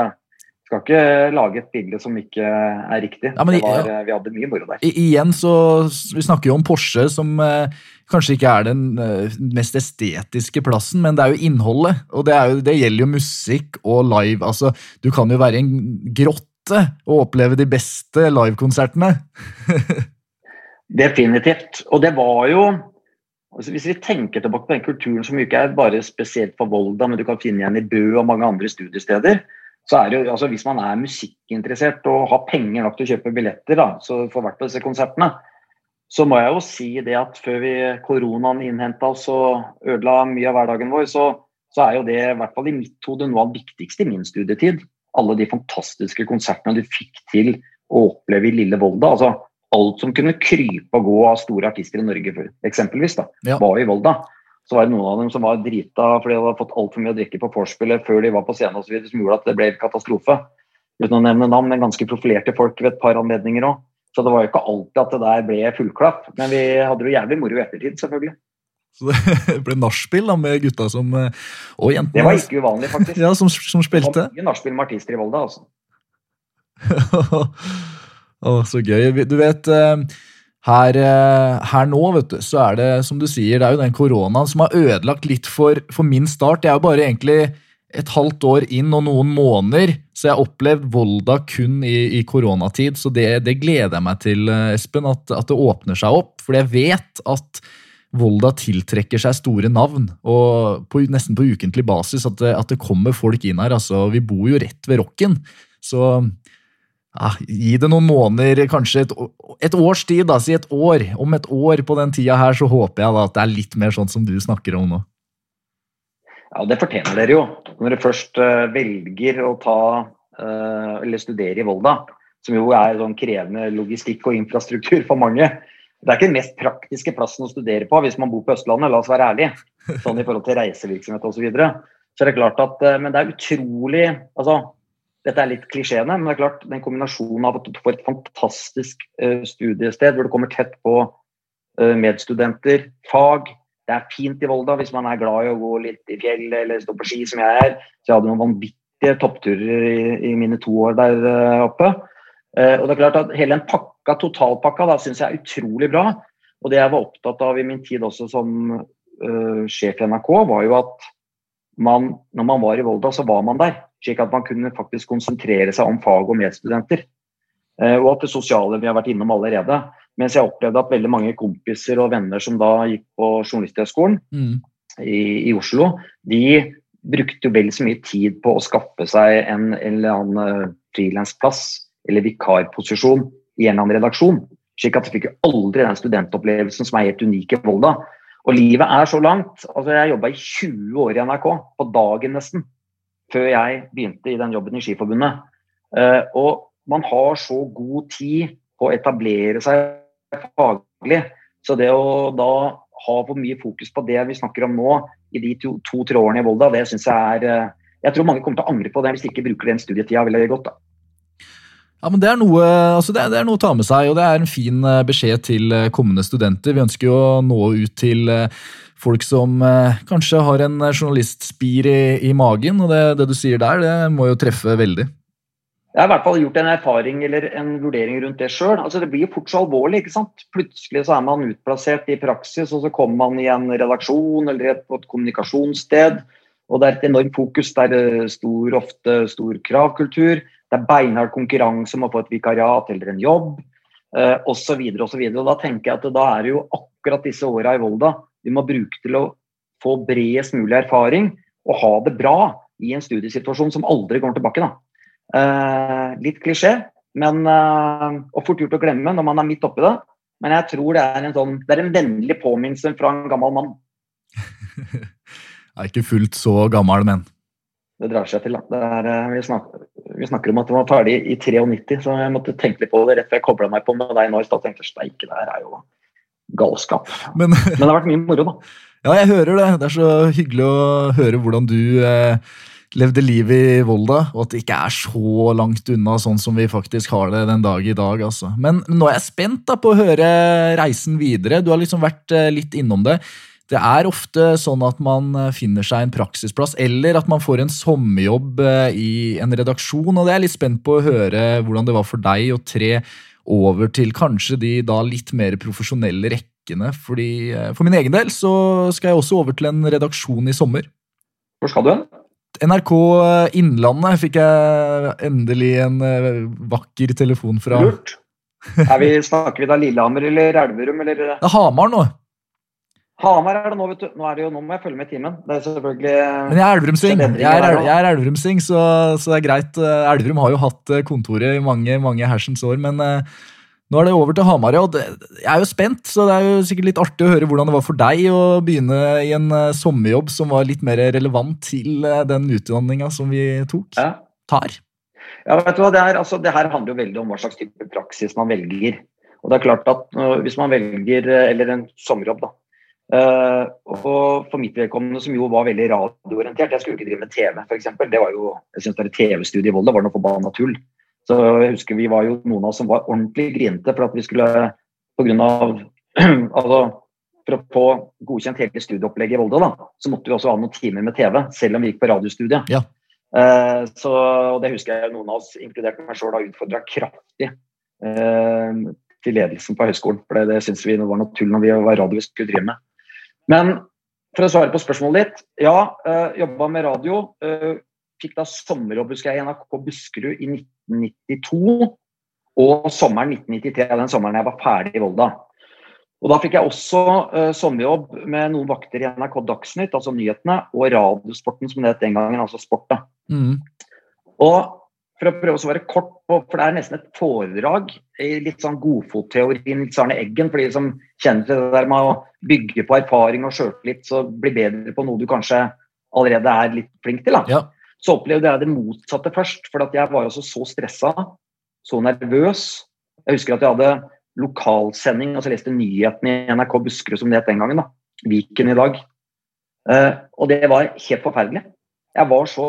Speaker 2: skal ikke lage et bilde som ikke er riktig.
Speaker 1: Ja, men
Speaker 2: var,
Speaker 1: ja.
Speaker 2: Vi hadde mye moro der.
Speaker 1: I, igjen så Vi snakker jo om Porsche, som eh, kanskje ikke er den eh, mest estetiske plassen, men det er jo innholdet. Og det, er jo, det gjelder jo musikk og live. Altså, du kan jo være i en grotte og oppleve de beste livekonsertene.
Speaker 2: Definitivt. Og det var jo altså Hvis vi tenker tilbake på den kulturen som ikke er bare spesielt for Volda, men du kan finne igjen i Bø og mange andre studiesteder, så er det jo, altså Hvis man er musikkinteressert og har penger nok til å kjøpe billetter da, så for hvert av disse konsertene, så må jeg jo si det at før vi koronaen innhenta oss og ødela mye av hverdagen vår, så, så er jo det i hvert fall i mitt hode noe av det viktigste i min studietid. Alle de fantastiske konsertene du fikk til å oppleve i lille Volda. altså Alt som kunne krype og gå av store artister i Norge, eksempelvis, da,
Speaker 1: Ja.
Speaker 2: var i Volda. Så var det noen av dem som var drita fordi de hadde fått altfor mye å drikke på vorspielet før de var på scenen osv., som gjorde at det ble katastrofe. Uten å nevne navn, men ganske profilerte folk ved et par anledninger òg. Så det var jo ikke alltid at det der ble fullklapp. Men vi hadde jo jævlig moro i ettertid, selvfølgelig.
Speaker 1: Så det ble nachspiel med gutta som eh, Og jentene.
Speaker 2: Det var ikke uvanlig, faktisk.
Speaker 1: Ja, som, som
Speaker 2: Det var mye nachspiel med artister i Volda, altså.
Speaker 1: Å, så gøy. Du vet, eh, her, eh, her nå, vet du, så er det som du sier, det er jo den koronaen som har ødelagt litt for, for min start. Jeg er jo bare egentlig et halvt år inn og noen måneder, så jeg har opplevd Volda kun i, i koronatid. Så det, det gleder jeg meg til, eh, Espen, at, at det åpner seg opp. For jeg vet at Volda tiltrekker seg store navn, og på, nesten på ukentlig basis at det, at det kommer folk inn her. altså Vi bor jo rett ved Rocken, så ja, gi det noen måneder, kanskje et, et års tid, da, si et år. Om et år på den tida her, så håper jeg da at det er litt mer sånn som du snakker om nå.
Speaker 2: Ja, det fortjener dere jo. Når dere først eh, velger å ta eh, eller studere i Volda, som jo er sånn krevende logistikk og infrastruktur for mange. Det er ikke den mest praktiske plassen å studere på hvis man bor på Østlandet, la oss være ærlige. Sånn i forhold til reisevirksomhet osv. Så, så er det klart at eh, Men det er utrolig altså, Dette er litt klisjeene, men det er klart den kombinasjonen av at du får et fantastisk eh, studiested hvor du kommer tett på eh, medstudenter, fag, det er fint i Volda hvis man er glad i å gå litt i fjell eller stå på ski, som jeg er. Så jeg hadde noen vanvittige toppturer i, i mine to år der eh, oppe. Og det er klart at Hele den pakka, totalpakka da, syns jeg er utrolig bra. Og det jeg var opptatt av i min tid også som uh, sjef i NRK, var jo at man, når man var i Volda, så var man der. Slik at man kunne faktisk konsentrere seg om fag og medstudenter. Uh, og at det sosiale vi har vært innom allerede. Mens jeg opplevde at veldig mange kompiser og venner som da gikk på Journalisthøgskolen mm. i, i, Oslo, de brukte jo vel så mye tid på å skaffe seg en, en eller annen frilansplass eller vikarposisjon i en eller annen redaksjon. Slik at jeg fikk jo aldri den studentopplevelsen som er helt unik i Volda. Og livet er så langt. altså Jeg jobba i 20 år i NRK, på dagen nesten, før jeg begynte i den jobben i Skiforbundet. Uh, og man har så god tid på å etablere seg faglig. Så det å da ha for mye fokus på det vi snakker om nå, i de to-tre to, årene i Volda, det syns jeg er uh, Jeg tror mange kommer til å angre på det hvis de ikke bruker den studietida veldig godt. da.
Speaker 1: Ja, men det er, noe, altså det, er, det er, noe, å ta med seg, og det er en fin eh, beskjed til eh, kommende studenter. Vi ønsker jo å nå ut til eh, folk som kanskje har en journalistspir i, i magen, og det, det, du sier der, det må jo treffe veldig.
Speaker 2: Jeg har i hvert fall gjort en erfaring eller en vurdering rundt det sjøl. Altså, det blir jo fort så alvorlig. ikke sant? Plutselig så er man utplassert i praksis, og så kommer man i en redaksjon eller på et kommunikasjonssted. Og det er et enormt fokus. Det er stor, ofte stor kravkultur. Det er beinhard konkurranse om å få et vikariat eller en jobb eh, osv. osv. Da tenker jeg at da er det jo akkurat disse åra i Volda vi må bruke til å få bredest mulig erfaring og ha det bra i en studiesituasjon som aldri går tilbake. Eh, litt klisjé, men, eh, og fort gjort å glemme når man er midt oppi det. Men jeg tror det er en, sånn, det er en vennlig påminnelse fra en gammel mann.
Speaker 1: jeg er ikke fullt så gammel, men
Speaker 2: det drar seg til. Er, eh, vi, snakker, vi, snakker, om at det var ferdig i 93, så jeg måtte tenke litt på det rett før jeg kobla meg på med deg nå i stad. tenkte steike, det her er jo galskap. Men, Men, det har vært mye moro, da.
Speaker 1: Ja, jeg hører det. Det er så hyggelig å høre hvordan du eh, levde livet i Volda, og at det ikke er så langt unna sånn som vi faktisk har det den dag i dag. Altså. Men nå er jeg spent da på å høre reisen videre. Du har liksom vært eh, litt innom det. Det er ofte sånn at man eh, finner seg en praksisplass, eller at man får en sommerjobb eh, i en redaksjon. og Det er jeg litt spent på å høre hvordan det var for deg og tre over til kanskje de da litt mer profesjonelle rekkene. fordi eh, For min egen del så skal jeg også over til en redaksjon i sommer.
Speaker 2: Hvor skal du hen?
Speaker 1: NRK Innlandet fikk jeg endelig en vakker telefon fra.
Speaker 2: Lurt. Vi, snakker vi da Lillehammer eller Elverum? Eller?
Speaker 1: Det er Hamar nå.
Speaker 2: Hamar er det nå, vet du. Nå, er det jo, nå må jeg følge med i timen. Det er selvfølgelig
Speaker 1: Men jeg er Elverumsing, jeg er, jeg er Elverumsing, så, så, det er greit. Eh, Elverum har jo hatt eh, kontoret i mange mange hersens år, men uh, nå er det over til Hamar. og det, Jeg er jo spent, så det er jo sikkert litt artig å høre hvordan det var for deg å begynne i en uh, sommerjobb som var litt mer relevant til uh, den utdanninga som vi tok. Ja. Tar.
Speaker 2: Ja, vet du hva, det, er, altså, det her handler jo veldig om hva slags type praksis man velger. Og det er klart at Hvis man velger, eller en sommerjobb, da, Uh, og for mitt vedkommende, som jo var veldig radioorientert Jeg skulle ikke drive med TV, f.eks. Det var jo, jeg synes det TV-studiet i Volda var noe forbanna tull. Så jeg husker vi var jo noen av oss som var ordentlig grinete for at vi skulle på grunn av altså, For å få godkjent hele studieopplegget i Volda, da, så måtte vi også ha noen timer med TV, selv om vi gikk på radiostudiet. Ja. Uh, så og det husker jeg noen av oss, inkludert meg sjøl, har utfordra kraftig uh, til ledelsen på høyskolen. For det, det syntes vi var noe tull når vi var radio vi skulle drive med. Men for å svare på spørsmålet ditt. Ja, uh, eh, jobba med radio. Uh, fikk da sommerjobb husker jeg, i NRK Buskerud i 1992. Og sommeren 1993, den sommeren jeg var ferdig i Volda. Og Da fikk jeg også uh, sommerjobb med noen vakter i NRK Dagsnytt, altså nyhetene, og Radiosporten, som det het den gangen, altså Sport. da. Mm. Og for å prøve å være kort på, for det er nesten et foredrag i litt sånn godfotteorien til Arne Eggen, for de som kjenner til det der med å bygge på erfaring og sjøltillit, så bli bedre på noe du kanskje allerede er litt flink til. da. Ja. Så opplevde jeg det motsatte først, for jeg var også så stressa, så nervøs. Jeg husker at jeg hadde lokalsending, og så leste nyhetene i NRK Buskerud som det het den gangen. da, Viken i dag. Uh, og det var helt forferdelig. Jeg var så,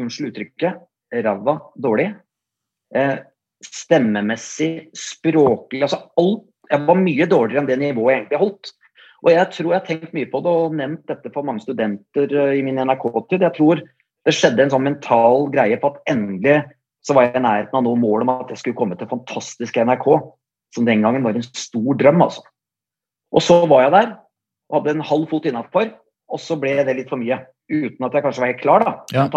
Speaker 2: unnskyld uttrykket, ræva dårlig. Eh, stemmemessig, språklig altså alt. Jeg var mye dårligere enn det nivået jeg egentlig holdt. Og jeg tror jeg har tenkt mye på det og nevnt dette for mange studenter eh, i min NRK-tid. Jeg tror det skjedde en sånn mental greie på at endelig så var jeg i nærheten av noe mål om at jeg skulle komme til fantastiske NRK, som den gangen var en stor drøm, altså. Og så var jeg der, og hadde en halv fot innafor, og så ble det litt for mye. Uten at jeg kanskje var helt klar, da,
Speaker 1: Ja.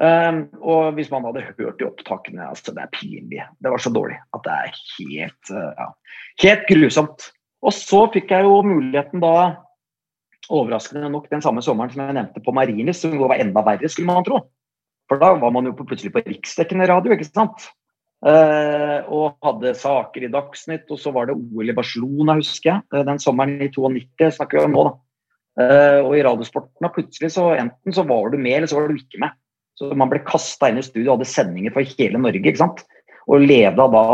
Speaker 2: Um, og hvis man hadde hørt i opptakene, altså det er pinlig. Det var så dårlig at det er helt, uh, ja, helt grusomt. Og så fikk jeg jo muligheten da, overraskende nok den samme sommeren som jeg nevnte på Marienlyst, som var enda verre, skulle man tro. For da var man jo plutselig på riksdekkende radio, ikke sant. Uh, og hadde saker i Dagsnytt, og så var det OL i Barcelona, husker jeg. eh, Den sommeren i 92 snakker vi om nå, da. Uh, og i Radiosporten, og plutselig så enten så var du med, eller så var du ikke med. Så man ble kasta inn i studio og hadde sendinger for hele Norge, ikke sant. Og leda da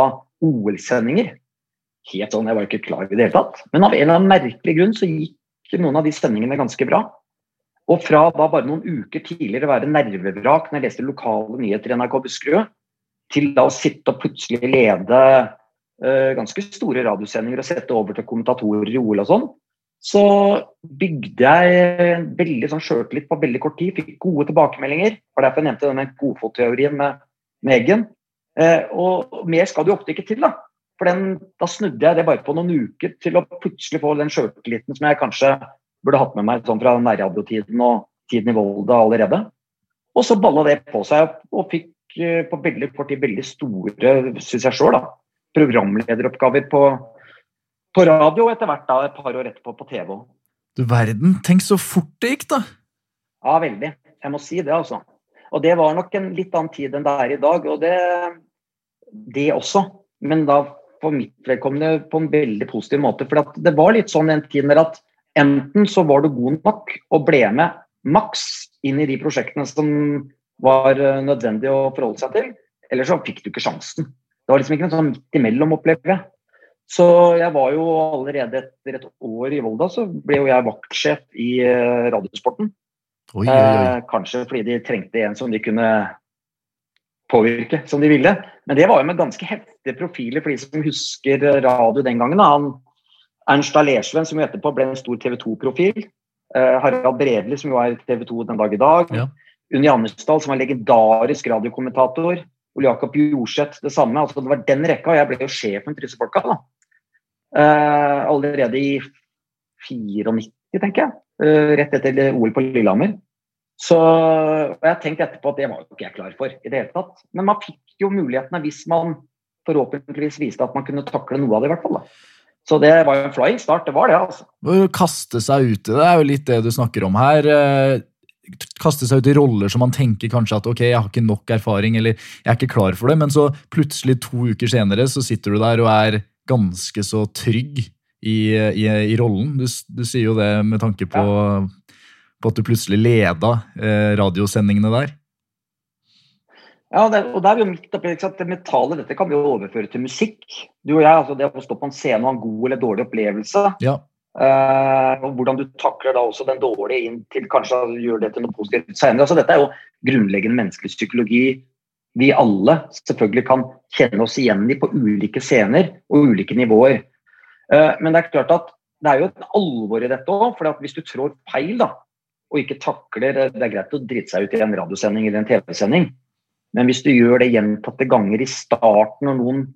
Speaker 2: OL-sendinger. Helt sånn, jeg var ikke klar i det hele tatt. Men av en eller annen merkelig grunn så gikk noen av de sendingene ganske bra. Og fra da bare noen uker tidligere å være nervevrak når jeg leste lokale nyheter i NRK Buskerud, til da å sitte og plutselig lede uh, ganske store radiosendinger og sette over til kommentatorer i OL og sånn, så bygde jeg en veldig sånn sjøltillit på veldig kort tid. Fikk gode tilbakemeldinger. Det var derfor jeg nevnte denne godfotteorien med, med Eggen. Eh, og mer skal det jo ofte ikke til, da. For den, da snudde jeg det bare på noen uker til å plutselig få den sjøltilliten som jeg kanskje burde hatt med meg sånn fra nærradiotiden og tiden i Volda allerede. Og så balla det på seg, og fikk eh, på veldig kort tid veldig store, syns jeg sjøl, programlederoppgaver på, på radio, etter hvert da et par år etterpå på TV òg.
Speaker 1: Du verden, tenk så fort det gikk, da!
Speaker 2: Ja, veldig. Jeg må si det, altså. Og det var nok en litt annen tid enn det er i dag, og det, det også. Men da for mitt vedkommende på en veldig positiv måte. For det var litt sånn en tid der at enten så var du god nok og ble med maks inn i de prosjektene som var eh, nødvendig å forholde seg til, eller så fikk du ikke sjansen. Det var liksom ikke noe sånn midt imellom, opplever jeg. Så jeg var jo allerede etter et år i Volda, så ble jo jeg vaktsjef i eh, Radiosporten.
Speaker 1: Oi, oi, oi.
Speaker 2: Eh, kanskje fordi de trengte en som de kunne påvirke som de ville. Men det var jo med ganske heftige profiler for de som husker radio den gangen. Han, Ernst Alersven, som jo etterpå ble en stor TV 2-profil. Eh, Harald Bredli, som jo er TV 2 den dag i dag.
Speaker 1: Ja.
Speaker 2: Unni Andersdal, som var legendarisk radiokommentator. Ole Jakob Jorseth, det samme. altså Det var den rekka, og jeg ble jo sjefen for disse folka. da. Eh, allerede i 94, tenker jeg. Eh, rett etter OL på Lillehammer. Så og jeg har tenkt etterpå at det var jo ikke jeg klar for i det hele tatt. Men man fikk jo mulighetene hvis man forhåpentligvis viste at man kunne takle noe av det, i hvert fall. da. Så det var jo en flying start, det var det, altså.
Speaker 1: Å Kaste seg ut i det er jo litt det du snakker om her. Eh, Kaste seg ut i roller som man tenker kanskje at ok, jeg har ikke nok erfaring, eller jeg er ikke klar for det, men så plutselig to uker senere så sitter du der og er ganske så trygg i, i, i rollen. Du, du sier jo det med tanke på, på at du plutselig leda eh, radiosendingene der.
Speaker 2: Ja, det, og det er jo midt oppi. Det metalet. dette kan vi jo overføre til musikk. Du og jeg, altså det å stå på en scene og ha en god eller dårlig opplevelse,
Speaker 1: Ja,
Speaker 2: Eh, og hvordan du takler da også den dårlige inn til kanskje gjør det til noe positivt senere. Altså, dette er jo grunnleggende menneskelig psykologi vi alle selvfølgelig kan kjenne oss igjen i på ulike scener og ulike nivåer. Eh, men det er klart at det er jo et alvor i dette òg. For hvis du trår feil da, og ikke takler Det er greit å drite seg ut i en radiosending eller en TV-sending, men hvis du gjør det gjentatte ganger i starten når noen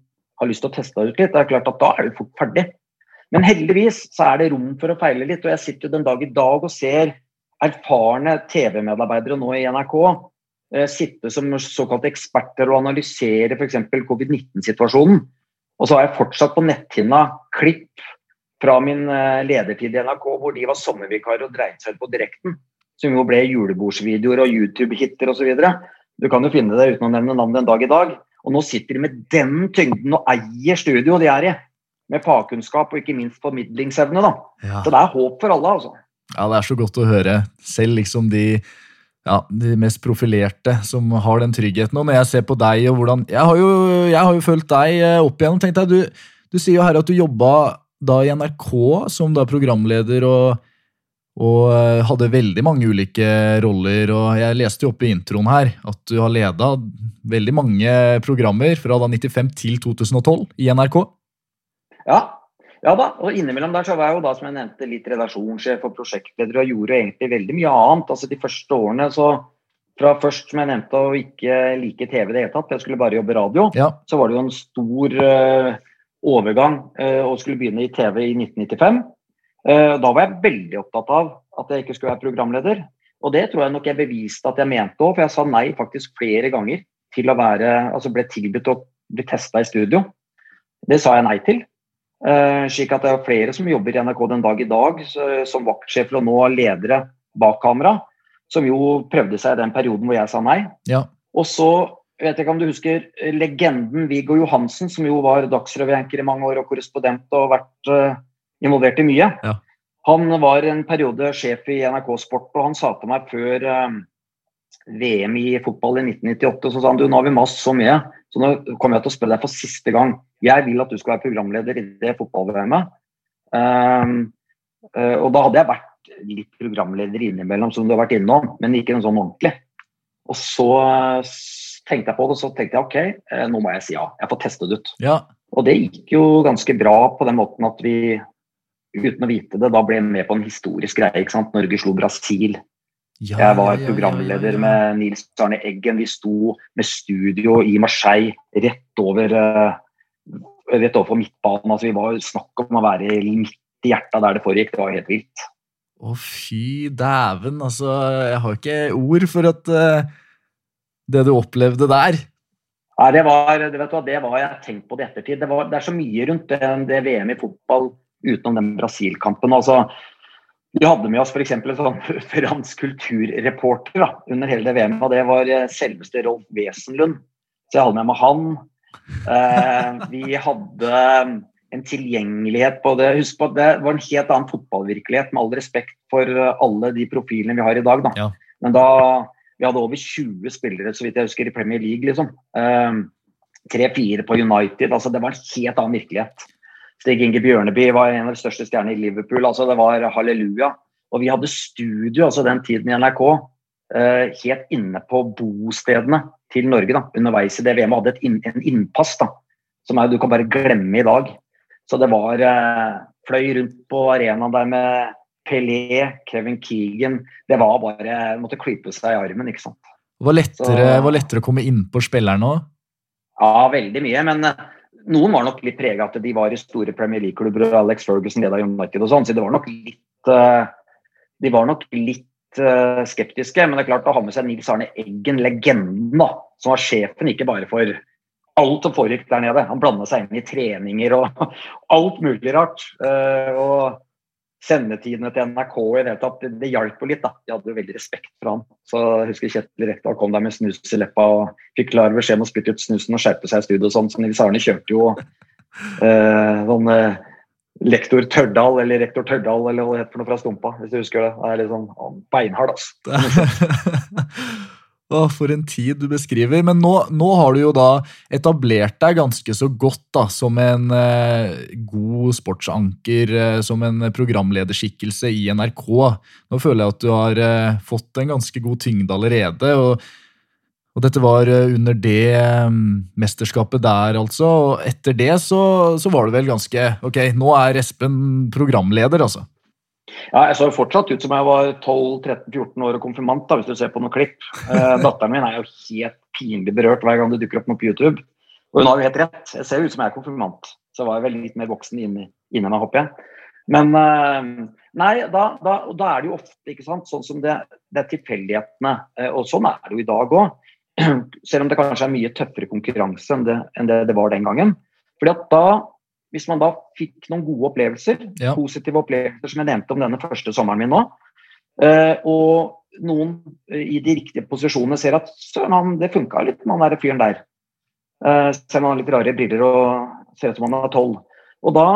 Speaker 2: har lyst til å teste deg ut litt, det er klart at da er du fort ferdig. Men heldigvis så er det rom for å feile litt, og jeg sitter jo den dag i dag og ser erfarne TV-medarbeidere nå i NRK eh, sitte som såkalte eksperter og analysere f.eks. covid-19-situasjonen. Og så har jeg fortsatt på netthinna klipp fra min eh, ledertid i NRK hvor de var sommervikarer og dreide seg ut på direkten. Som jo ble julebordsvideoer og YouTube-hiter osv. Du kan jo finne det uten å nevne navnet en dag i dag. Og nå sitter de med den tyngden og eier studio de er i. Med fagkunnskap og ikke minst formidlingsevne. da.
Speaker 1: ja.
Speaker 2: Så det er håp for alle, altså.
Speaker 1: Ja, det er så godt å høre. Selv liksom de, ja, de mest profilerte som har den tryggheten. Og når jeg ser på deg og hvordan Jeg har jo, jeg har jo fulgt deg eh, opp igjennom. tenkte deg, du, du sier jo her at du jobba da i NRK som da programleder og, og eh, hadde veldig mange ulike roller. Og jeg leste jo opp i introen her at du har leda veldig mange programmer fra da 95 til 2012 i NRK.
Speaker 2: Ja, ja da. Og innimellom der så var jeg jo da, som jeg nevnte, litt redaksjonssjef og prosjektleder og gjorde egentlig veldig mye annet. Altså De første årene så fra først, som jeg nevnte, å ikke like TV i det hele tatt, jeg skulle bare jobbe radio,
Speaker 1: Ja.
Speaker 2: så var det jo en stor uh, overgang uh, og skulle begynne i TV i 1995. Uh, da var jeg veldig opptatt av at jeg ikke skulle være programleder. Og det tror jeg nok jeg beviste at jeg mente òg, for jeg sa nei faktisk flere ganger til å være Altså ble tilbudt å bli testa i studio. Det sa jeg nei til. Eh, slik at det er flere som jobber i NRK den dag i dag, som vaktsjefer og nå ledere bak kamera, som jo prøvde seg i den perioden hvor jeg sa nei.
Speaker 1: Ja.
Speaker 2: Og så jeg vet ikke om du husker eh, legenden Viggo Johansen, som jo var Dagsrevy-anker i mange år og korrespondent og vært uh, involvert i mye.
Speaker 1: Ja.
Speaker 2: Han var en periode sjef i NRK Sport, og han sa til meg før eh, VM i fotball i 1998 så sa han du, nå har vi mast så mye, så nå kommer jeg til å spørre deg for siste gang. Jeg vil at du skal være programleder i det fotball-VM-et. Um, eh, og da hadde jeg vært litt programleder innimellom, som du har vært innom, men ikke noe sånn ordentlig. Og så eh, tenkte jeg på det, og så tenkte jeg ok, eh, nå må jeg si ja. Jeg får teste det ut.
Speaker 1: Ja.
Speaker 2: Og det gikk jo ganske bra på den måten at vi, uten å vite det, da ble med på en historisk greie. ikke sant? Norge slo Brasil.
Speaker 1: Ja,
Speaker 2: Jeg var
Speaker 1: ja,
Speaker 2: programleder med Nils Arne Eggen. Vi sto med studio i Marseille rett over eh, rett overfor midtbanen. Altså, vi var snakk om å være midt i hjertet der det foregikk. Det var helt vilt.
Speaker 1: Å, fy dæven. Altså, jeg har ikke ord for at uh, det du opplevde der.
Speaker 2: Nei, det var, det vet du hva, det var jeg tenkt på det ettertid. Det, var, det er så mye rundt det, det VM i fotball utenom den Brasil-kampen. Altså, vi hadde med oss f.eks. en sånn fransk kulturreporter da, under hele det VM-et, og det var eh, selveste Rolf Wesenlund. Så jeg hadde med meg han. Eh, vi hadde en tilgjengelighet på det. Husk på at det var en helt annen fotballvirkelighet, med all respekt for eh, alle de profilene vi har i dag. Da.
Speaker 1: Ja.
Speaker 2: Men da vi hadde over 20 spillere så vidt jeg husker, i Premier League. liksom. Tre-fire på United. altså Det var en helt annen virkelighet. Stig Inge Bjørneby var en av de største stjernene i Liverpool. altså Det var halleluja. Og vi hadde studio altså den tiden i NRK eh, helt inne på bostedene til Norge da, underveis i det VM. Hadde et inn, en innpass da, som er, du kan bare glemme i dag. Så det var eh, Fløy rundt på arenaen der med Pelé, Kevin Keegan. Det var bare Måtte klype seg i armen, ikke sant.
Speaker 1: Det var lettere,
Speaker 2: Så-
Speaker 1: var lettere å komme innpå spilleren òg.
Speaker 2: Ja, veldig mye. Men eh, noen var nok litt prega at de var i store Premier League-klubber Alex Ferguson leda United og sånn, så det var nok litt eh, De var nok litt eh, skeptiske. Men det er klart å ha med seg Nils Arne Eggen, legenden, da, som var sjefen ikke bare for alt som foregikk der nede. Han blanda seg inn i treninger og alt mulig rart. Eh, og sendetidene til NRK i det tatt, det, det hjalp jo litt. da. De hadde jo veldig respekt for han. Så jeg husker Kjetil Rekdal kom der med snus i leppa og fikk klar beskjed om å spytte ut snusen og skjerpe seg i studio og sånn. Så Nils Arne kjørte jo eh, sånn eh, lektor Tørdal, eller rektor Tørdal, eller hva det heter for noe fra Stumpa, hvis du husker det. Det er litt sånn beinhard, altså.
Speaker 1: Å, for en tid du beskriver. Men nå, nå har du jo da etablert deg ganske så godt da, som en eh, god sportsanker, eh, som en programlederskikkelse i NRK. Nå føler jeg at du har eh, fått en ganske god tyngde allerede. og og dette var eh, under det eh, mesterskapet der, altså. Og etter det så, så var det vel ganske Ok, nå er Espen programleder, altså.
Speaker 2: Ja, jeg så jo fortsatt ut som jeg var 12-13-14 år og konfirmant, da, hvis du ser på noen klipp. Eh, datteren min er jo helt pinlig berørt hver gang det dukker opp noe på YouTube. Og hun har jo helt rett. Jeg ser jo ut som jeg er konfirmant. Så jeg var jeg veldig litt mer voksen inni, inni meg, håper jeg. Men eh, nei, da, da, da er det jo ofte ikke sant, sånn som det, det er tilfeldighetene. Eh, og sånn er det jo i dag òg. Selv om det kanskje er mye tøffere konkurranse enn det, enn det, det var den gangen. Fordi at da, hvis man da fikk noen gode opplevelser,
Speaker 1: Ja.
Speaker 2: positive opplevelser som jeg nevnte om denne første sommeren min nå, eh, og noen eh, i de riktige posisjonene ser at søren, han, det funka litt med han der fyren der. Eh, selv om han har litt rare briller og ser ut som han er tolv. Og da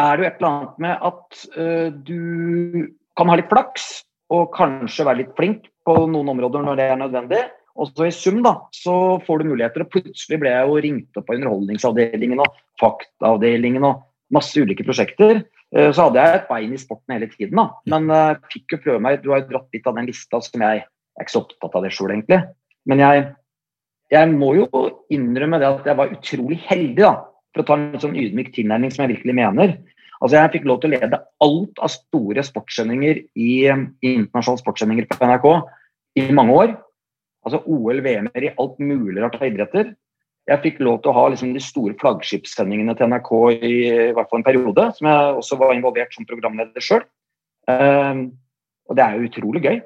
Speaker 2: er det jo et eller annet med at eh, du kan ha litt flaks og kanskje være litt flink på noen områder når det er nødvendig. Og så i sum da, så får du muligheter. Og plutselig ble jeg jo ringt opp av Underholdningsavdelingen og Faktavdelingen og masse ulike prosjekter. Eh, Så hadde jeg et bein i sporten hele tiden, da. Men uh, fikk jo prøve meg. Du har jo dratt litt av den lista som jeg, jeg er ikke så opptatt av det sjøl, egentlig. Men jeg, jeg må jo innrømme det at jeg var utrolig heldig, da. For å ta en litt sånn ydmyk tilnærming som jeg virkelig mener. Altså Jeg fikk lov til å lede alt av store sportssendinger i, i internasjonale sportssendinger på NRK i mange år. Altså OL, VM-er i alt mulig rart av idretter. Jeg fikk lov til å ha liksom, de store flaggskipssendingene til NRK i, i hvert fall en periode, som jeg også var involvert som programleder sjøl. Um, og det er jo utrolig gøy.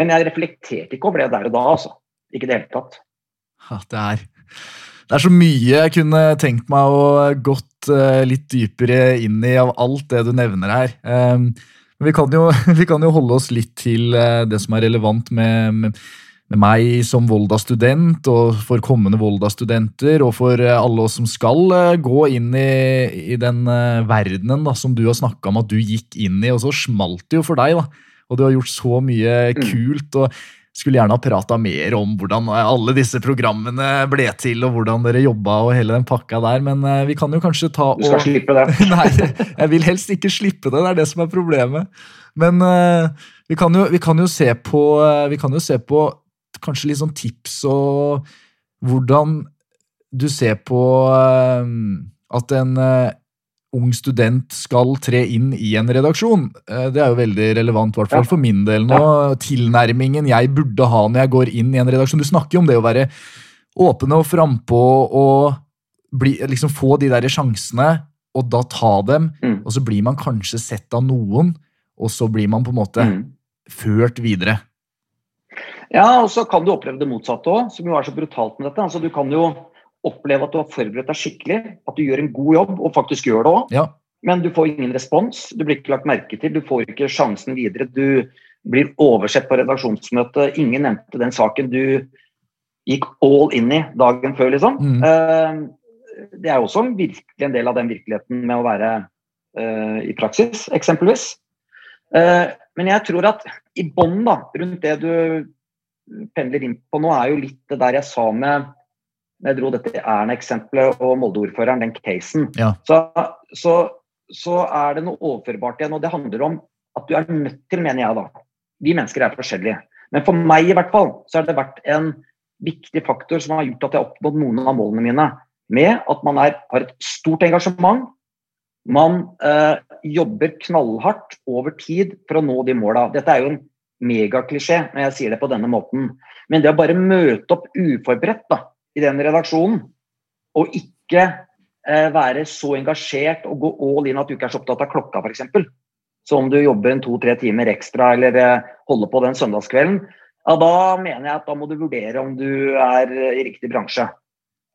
Speaker 2: Men jeg reflekterte ikke over det der og da, altså. Ikke i det hele tatt.
Speaker 1: Ja, det er, det er så mye jeg kunne tenkt meg å gått uh, litt dypere inn i av alt det du nevner her. Um, men vi kan, jo, vi kan, jo, holde oss litt til uh, det som er relevant med, med, med meg som Volda-student, og for kommende Volda-studenter, og for uh, alle oss som skal gå inn i, i den verdenen da, som du har snakka om at du gikk inn i, og så smalt det jo for deg. da og du har gjort så mye mm. kult. og skulle gjerne ha prata mer om hvordan alle disse programmene ble til, og hvordan dere jobba og hele den pakka der, men vi kan jo kanskje ta
Speaker 2: og Du skal slippe det.
Speaker 1: Nei, jeg vil helst ikke slippe det. Det er det som er problemet. Men uh, vi, kan jo, vi, kan jo, se på uh, Vi kan jo se på kanskje litt sånn tips og hvordan du ser på at en ung student skal tre inn i en redaksjon. Eh, det er jo veldig relevant, i hvert fall for min del nå. Tilnærmingen jeg burde ha når jeg går inn i en redaksjon. Du snakker jo om det å være åpne og frampå og bli, liksom få de der sjansene, og da ta dem. Mm. Og så blir man kanskje sett av noen, og så blir man på en måte mm. ført videre.
Speaker 2: Ja, og så kan du oppleve det motsatte òg, som jo er så brutalt med dette. Altså, du kan jo oppleve at du har forberedt deg skikkelig, at du gjør en god jobb, og faktisk gjør det òg.
Speaker 1: Ja.
Speaker 2: Men du får ingen respons, du blir ikke lagt merke til, du får ikke sjansen videre. Du blir oversett på redaksjonsmøtet, ingen nevnte den saken du gikk all in i dagen før, liksom. Mm. Uh, det er også virkelig en del av den virkeligheten med å være uh, i praksis, eksempelvis. Uh, men jeg tror at i bånn rundt det du pendler inn på nå, er jo litt det der jeg sa med jeg dro dette Erna-eksempelet og Molde-ordføreren, den casen,
Speaker 1: ja.
Speaker 2: så, så, så, er det noe overførbart igjen. Og det handler om at du er nødt til, mener jeg da Vi mennesker er forskjellige. Men for meg i hvert fall så har det vært en viktig faktor som har gjort at jeg har oppnådd noen av målene mine. Med at man er, har et stort engasjement. Man eh, jobber knallhardt over tid for å nå de måla. Dette er jo en megaklisjé når jeg sier det på denne måten. Men det å bare møte opp uforberedt da, i den redaksjonen. Og ikke eh, være så engasjert og gå all in at du ikke er så opptatt av klokka, f.eks. Så om du jobber en to-tre timer ekstra eller eh, holder på den søndagskvelden, ja, da mener jeg at da må du vurdere om du er i riktig bransje.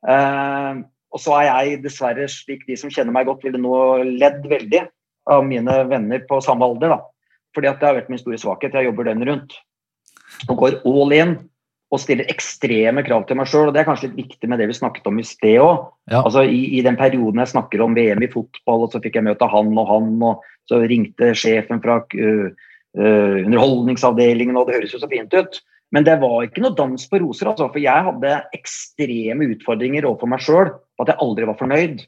Speaker 2: Eh, og så er jeg dessverre slik de som kjenner meg godt, ville nå ledd veldig av mine venner på samme alder. da. Fordi at det har vært min store svakhet. Jeg jobber døgnet rundt. Og går all in og stiller ekstreme krav til meg sjøl. Det er kanskje litt viktig med det vi snakket om i sted òg.
Speaker 1: Ja.
Speaker 2: Altså, i, i, den perioden jeg snakker om VM i fotball, og så fikk jeg møte han og han, og så ringte sjefen fra uh, uh, underholdningsavdelingen, og det høres jo så fint ut. Men det var ikke noe dans på roser, altså, for jeg hadde ekstreme utfordringer overfor meg sjøl at jeg aldri var fornøyd.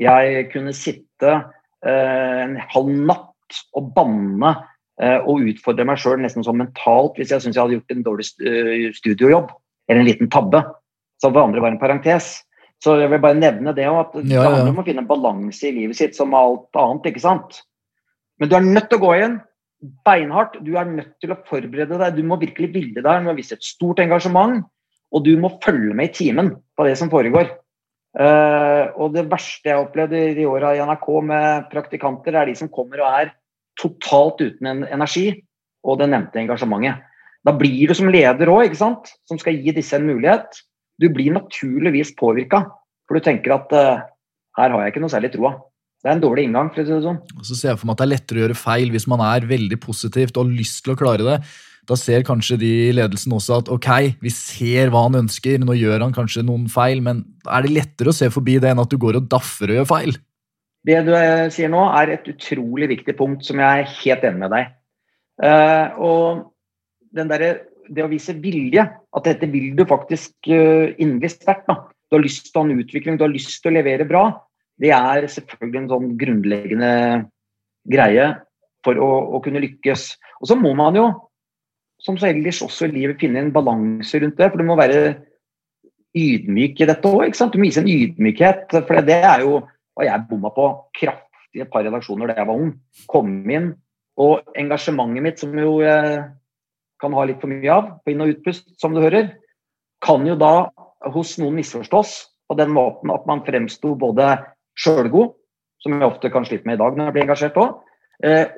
Speaker 2: Jeg kunne sitte uh, en halv natt og banne Eh, og utfordre meg sjøl nesten sånn mentalt hvis jeg syns jeg hadde gjort en dårlig eh, studiojobb eller en liten tabbe. Så for andre var en parentes. Så jeg vil bare nevne det at det handler om å finne en balanse i livet sitt som alt annet. ikke sant? Men du er nødt til å gå inn beinhardt. Du er nødt til å forberede deg. Du må virkelig ville deg. Du må vise et stort engasjement. Og du må følge med i timen på det som foregår. Uh, og det verste jeg har opplevd i de åra i NRK med praktikanter, er de som kommer og er totalt uten energi og det nevnte engasjementet. Da blir du som leder òg, som skal gi disse en mulighet. Du blir naturligvis påvirka, for du tenker at uh, her har jeg ikke noe særlig troa. Det er en dårlig inngang. for å si det sånn.
Speaker 1: Så ser jeg for meg at det er lettere å gjøre feil hvis man er veldig positivt og har lyst til å klare det. Da ser kanskje de i ledelsen også at ok, vi ser hva han ønsker, nå gjør han kanskje noen feil, men er det lettere å se forbi det enn at du går og daffer og gjør feil?
Speaker 2: Det du eh, sier nå, er et utrolig viktig punkt som jeg er helt enig med deg. Uh, og den der, det å vise vilje, at dette vil du faktisk uh, inderlig sterkt. Du har lyst til å ha en utvikling, du har lyst til å levere bra. Det er selvfølgelig en sånn grunnleggende greie for å, å kunne lykkes. Og så må man jo, som så ellers også i livet, finne en balanse rundt det. For du må være ydmyk i dette òg. Du må vise en ydmykhet. For det er jo og jeg bomma på kraftig et par redaksjoner da jeg var ung. Kom inn, og engasjementet mitt, som jo jeg kan ha litt for mye av, på inn- og utpust, som du hører, kan jo da hos noen misforstås på den måten at man fremsto både sjølgod, som jeg ofte kan slite med i dag når jeg blir engasjert òg,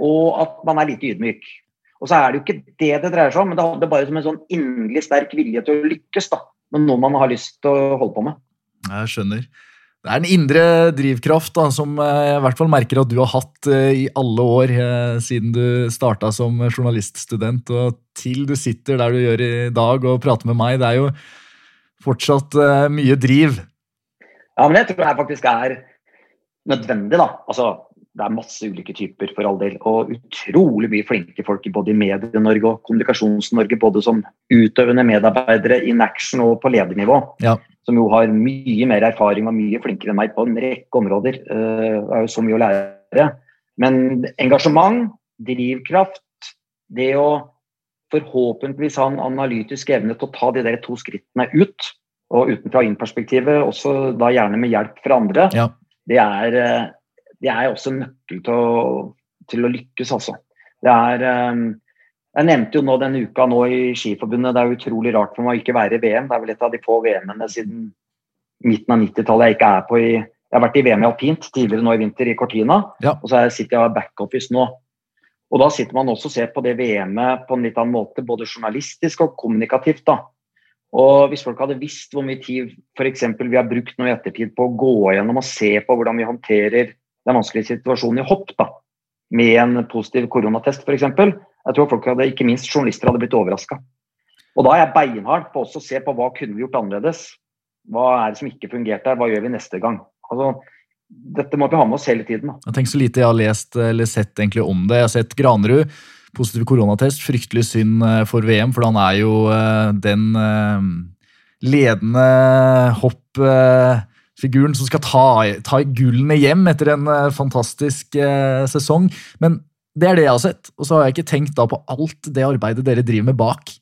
Speaker 2: og at man er lite ydmyk. Og så er det jo ikke det det dreier seg om, men det handler bare som en sånn inderlig sterk vilje til å lykkes da, med noe man har lyst til å holde på med.
Speaker 1: Jeg skjønner. Det er en indre drivkraft da, som jeg i hvert fall merker at du har hatt i alle år eh, siden du starta som journaliststudent, og til du sitter der du gjør i dag og prater med meg. Det er jo fortsatt eh, mye driv.
Speaker 2: Ja, men det tror jeg faktisk er nødvendig, da. Altså, det er masse ulike typer, for all del. Og utrolig mye flinke folk både i Medie-Norge og Kommunikasjons-Norge. Både som utøvende medarbeidere in action og på ledernivå.
Speaker 1: Ja.
Speaker 2: Som jo har mye mer erfaring og mye flinkere enn meg på en rekke områder. Eh, Det er jo så mye å lære. Men engasjement, drivkraft, det å forhåpentligvis ha en analytisk evne til å ta de der to skrittene ut, og utenfra og inn-perspektivet, også da gjerne med hjelp fra andre,
Speaker 1: Ja.
Speaker 2: det er, eh, det er også nøkkelen til til å lykkes, altså. Det er eh, Jeg nevnte jo nå denne uka nå i Skiforbundet, det er utrolig rart for meg å ikke være i VM. Det er vel et av de få VM-ene siden midten av 90-tallet jeg ikke er på i Jeg har vært i VM i alpint tidligere nå i vinter i Cortina,
Speaker 1: Ja.
Speaker 2: og så sitter jeg i backoffice nå. Og da sitter man også og ser på det VM-et på en litt annen måte, både journalistisk og kommunikativt. da. Og hvis folk hadde visst hvor mye tid for vi har brukt nå i ettertid på å gå gjennom og se på hvordan vi håndterer den vanskelige situasjonen i hopp, da, med en positiv koronatest f.eks., jeg tror folk hadde, ikke minst journalister hadde blitt overraska. Og da er jeg beinhard på også å se på hva kunne vi gjort annerledes. Hva er det som ikke fungerte her, hva gjør vi neste gang? Altså, dette må vi ha med oss hele tiden. Da.
Speaker 1: Jeg tenker så lite jeg har lest eller sett egentlig om det. Jeg har sett Granerud, positiv koronatest. Fryktelig synd eh, for VM, for han er jo eh, den ledende ledende hoppfiguren som skal ta, ta gullene hjem etter en eh, fantastisk eh, sesong. Men det er det jeg har sett, og så har jeg ikke tenkt da på alt det arbeidet dere driver med bak.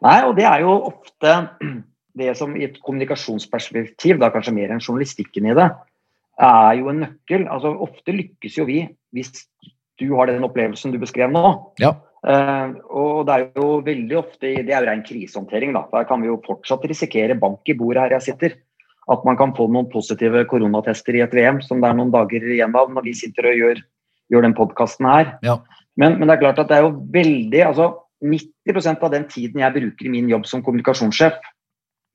Speaker 2: Nei, og det er jo ofte det som i et kommunikasjonsperspektiv, da kanskje mer enn journalistikken i det, er jo en nøkkel. Altså Ofte lykkes jo vi hvis du har den opplevelsen du beskrev nå.
Speaker 1: Ja.
Speaker 2: Uh, og det er jo veldig ofte Det er jo ren krisehåndtering. da. Der kan vi jo fortsatt risikere bank i bordet her jeg sitter. At man kan få noen positive koronatester i et VM, som det er noen dager igjen av når vi sitter og gjør, gjør den podkasten her.
Speaker 1: Ja.
Speaker 2: Men, men det er klart at det er jo veldig altså 90% av den tiden jeg bruker i min jobb som kommunikasjonssjef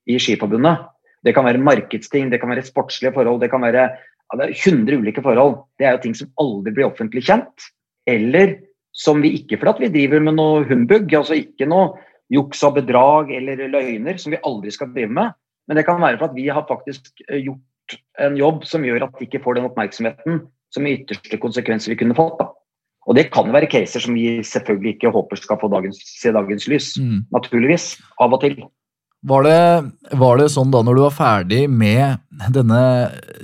Speaker 2: i Skiforbundet, det kan være markedsting, det kan være sportslige forhold, det kan være ja, det er 100 ulike forhold. Det er jo ting som aldri blir offentlig kjent. Eller som vi ikke fordi at vi driver med noe humbug, altså ikke noe juks og bedrag eller løgner som vi aldri skal drive med. Men det kan være for at vi har faktisk eh, gjort en jobb som gjør at de ikke får den oppmerksomheten som i ytterste konsekvens vi kunne fått. Da. Og det kan være caser som vi selvfølgelig ikke håper skal få dagens, se dagens lys.
Speaker 1: Mm.
Speaker 2: Naturligvis. Av og til.
Speaker 1: Var det, var det sånn da når du var ferdig med denne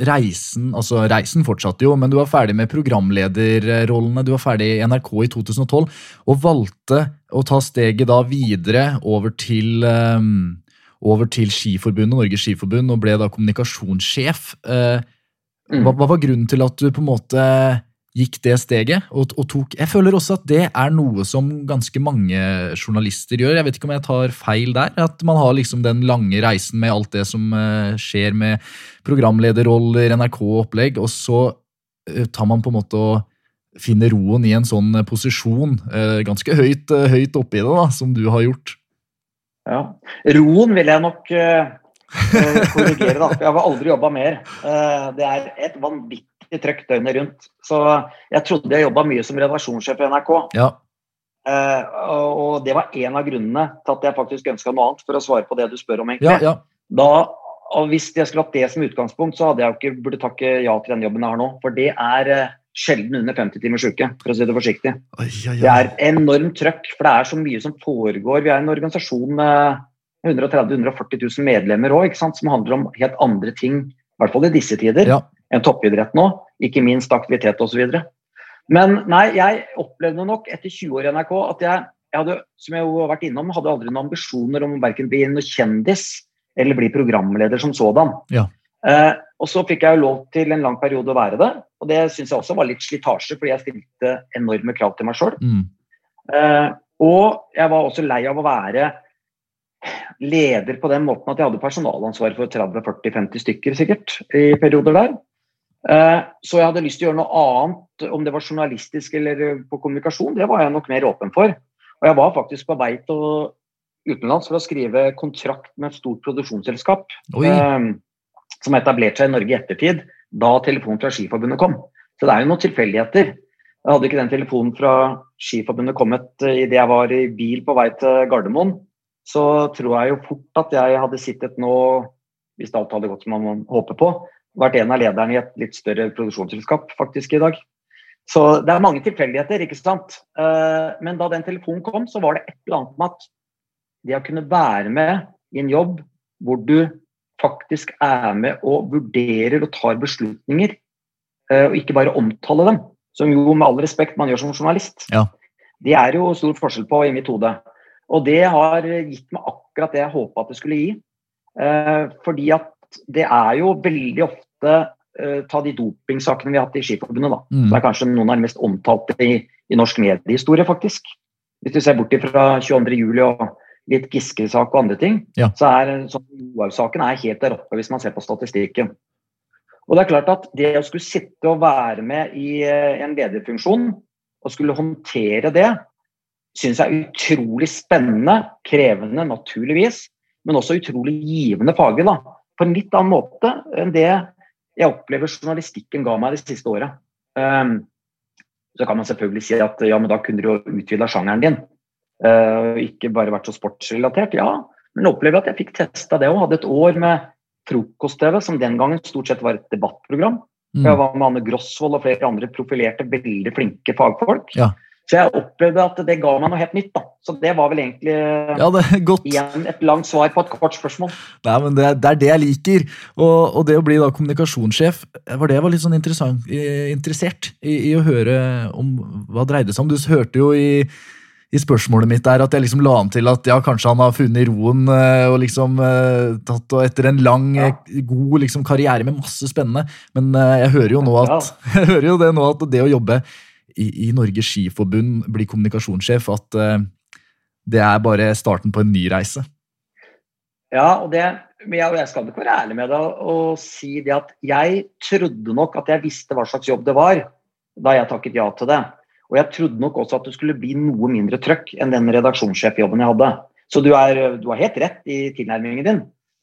Speaker 1: reisen Altså, reisen fortsatte jo, men du var ferdig med programlederrollene. Du var ferdig i NRK i 2012 og valgte å ta steget da videre over til um, over til Skiforbundet, Norges Skiforbund, og ble da kommunikasjonssjef. Eh,
Speaker 2: Mm.
Speaker 1: hva, hva var grunnen til at du på en måte gikk det steget? Og, og tok, jeg føler også at det er noe som ganske mange journalister gjør. Jeg vet ikke om jeg tar feil der. At man har liksom den lange reisen med alt det som eh, skjer med programlederroller, NRK-opplegg, og så eh, tar man på en måte og finner roen i en sånn posisjon, ganske høyt, høyt oppi det, da, som du har gjort.
Speaker 2: Ja. Roen vil jeg nok eh, korrigere, da. Jeg har aldri jobba mer. Uh, det er et vanvittig trøkk døgnet rundt. Så jeg trodde jeg jobba mye som redaksjonssjef i NRK.
Speaker 1: Ja,
Speaker 2: Uh, og det var en av grunnene til at jeg faktisk ønska noe annet, for å svare på det du spør om, egentlig.
Speaker 1: ja, ja.
Speaker 2: Da, og hvis jeg skulle hatt det som utgangspunkt, så hadde jeg jo ikke burde takke ja til den jobben jeg har nå. For det er sjelden under 50 timers uke, for å si det forsiktig.
Speaker 1: Oi, oi,
Speaker 2: Det er enormt trøkk, for det er så mye som foregår. Vi er en organisasjon med 130 000-140 000 medlemmer òg, som handler om helt andre ting, i hvert fall i disse tider,
Speaker 1: Ja.
Speaker 2: enn toppidrett nå. Ikke minst aktivitet osv. Men nei, jeg opplevde nok etter 20 år i NRK at jeg, jeg hadde, som jeg har vært innom, hadde aldri noen ambisjoner om å verken bli noen kjendis eller bli programleder som sådan.
Speaker 1: Ja.
Speaker 2: Eh, og så fikk jeg jo lov til en lang periode å være det, og det syns jeg også var litt slitasje, fordi jeg stilte enorme krav til meg sjøl.
Speaker 1: Mm.
Speaker 2: Eh, Og jeg var også lei av å være leder på den måten at jeg hadde personalansvar for 30-40-50 stykker sikkert i perioder der. Eh, så jeg hadde lyst til å gjøre noe annet, om det var journalistisk eller på kommunikasjon, det var jeg nok mer åpen for. Og jeg var faktisk på vei til utenlands for å skrive kontrakt med et stort produksjonsselskap eh, som har etablert seg i Norge i ettertid, da telefonen fra Skiforbundet kom. Så det er jo noen tilfeldigheter. Jeg hadde ikke den telefonen fra Skiforbundet kommet eh, idet jeg var i bil på vei til Gardermoen, så tror jeg jo fort at jeg hadde sittet nå, hvis alt hadde gått som man håper på, vært en av lederne i et litt større produksjonsselskap faktisk i dag. Så det er mange tilfeldigheter, ikke sant. Eh, men da den telefonen kom, så var det et eller annet med at det å kunne være med i en jobb hvor du faktisk er med og vurderer og tar beslutninger, eh, og ikke bare omtaler dem, som jo med all respekt man gjør som journalist,
Speaker 1: ja.
Speaker 2: det er jo stor forskjell på i mitt hode. Og det har gitt meg akkurat det jeg håpa at det skulle gi. Eh, fordi at det er jo veldig ofte eh, Ta de dopingsakene vi har hatt i Skiforbundet, da. Mm. Det er kanskje noen av de mest omtalte i, i norsk mediehistorie, faktisk. Hvis du ser bort fra 22.07 og litt Giske-sak og andre ting, ja. så er sånn, saken er helt der oppe hvis man ser på statistikken. Og det er klart at det å skulle sitte og være med i eh, en lederfunksjon og skulle håndtere det, syns jeg er utrolig spennende, krevende naturligvis, men også utrolig givende faglig. da, På en litt annen måte enn det jeg opplever journalistikken ga meg det siste året. Um, så kan man selvfølgelig si at ja, men da kunne du jo utvida sjangeren din. Uh, ikke bare vært så sportsrelatert. Ja, men opplever at jeg fikk testa det og hadde et år med frokost-TV, som den gangen stort sett var et debattprogram. Mm. Jeg var med Anne Grosvold og flere andre profilerte, veldig flinke fagfolk.
Speaker 1: Ja.
Speaker 2: Så jeg opplevde at det ga meg noe helt nytt. da. Så det var vel egentlig
Speaker 1: ja,
Speaker 2: igjen et langt svar på et kort spørsmål.
Speaker 1: Nei, men Det, det er det jeg liker. Og, og, det å bli da kommunikasjonssjef var det jeg var litt sånn interessert i, i, å høre om hva dreide seg om. Du hørte jo i, i spørsmålet mitt der at jeg liksom la an til at ja, kanskje han har funnet roen eh, og liksom uh, tatt og etter en lang, ja. god liksom, karriere med masse spennende. Men jeg hører jo nå at, jeg hører jo det nå at det å jobbe i, i Norges Skiforbund bli kommunikasjonssjef, at det er bare starten på en ny reise.
Speaker 2: Ja, og det, men jeg, jeg skal ikke være ærlig med deg og si det at jeg trodde nok at jeg visste hva slags jobb det var da jeg takket ja til det. Og jeg trodde nok også at det skulle bli noe mindre trøkk enn den redaksjonssjefjobben jeg hadde. Så du, er, du har helt rett i tilnærmingen din,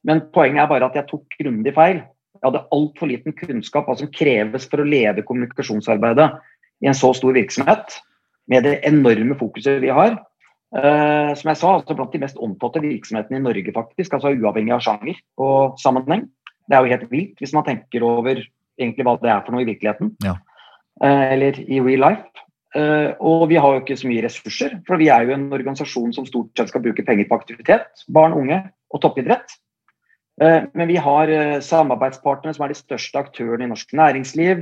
Speaker 2: men poenget er bare at jeg tok grundig feil. Jeg hadde altfor liten kunnskap hva som kreves for å lede kommunikasjonsarbeidet i en så stor virksomhet, med det enorme fokuset vi har. Uh, som jeg sa, altså blant de mest omtalte virksomhetene i Norge, faktisk, altså uavhengig av sjanger og sammenheng. Det er jo helt vilt hvis man tenker over egentlig hva det er for noe i virkeligheten.
Speaker 1: Ja.
Speaker 2: Uh, eller i real life. Uh, og vi har jo ikke så mye ressurser, for vi er jo en organisasjon som stort sett skal bruke penger på aktivitet. Barn, unge og toppidrett. men vi har samarbeidspartnere som er de største aktørene i norsk næringsliv.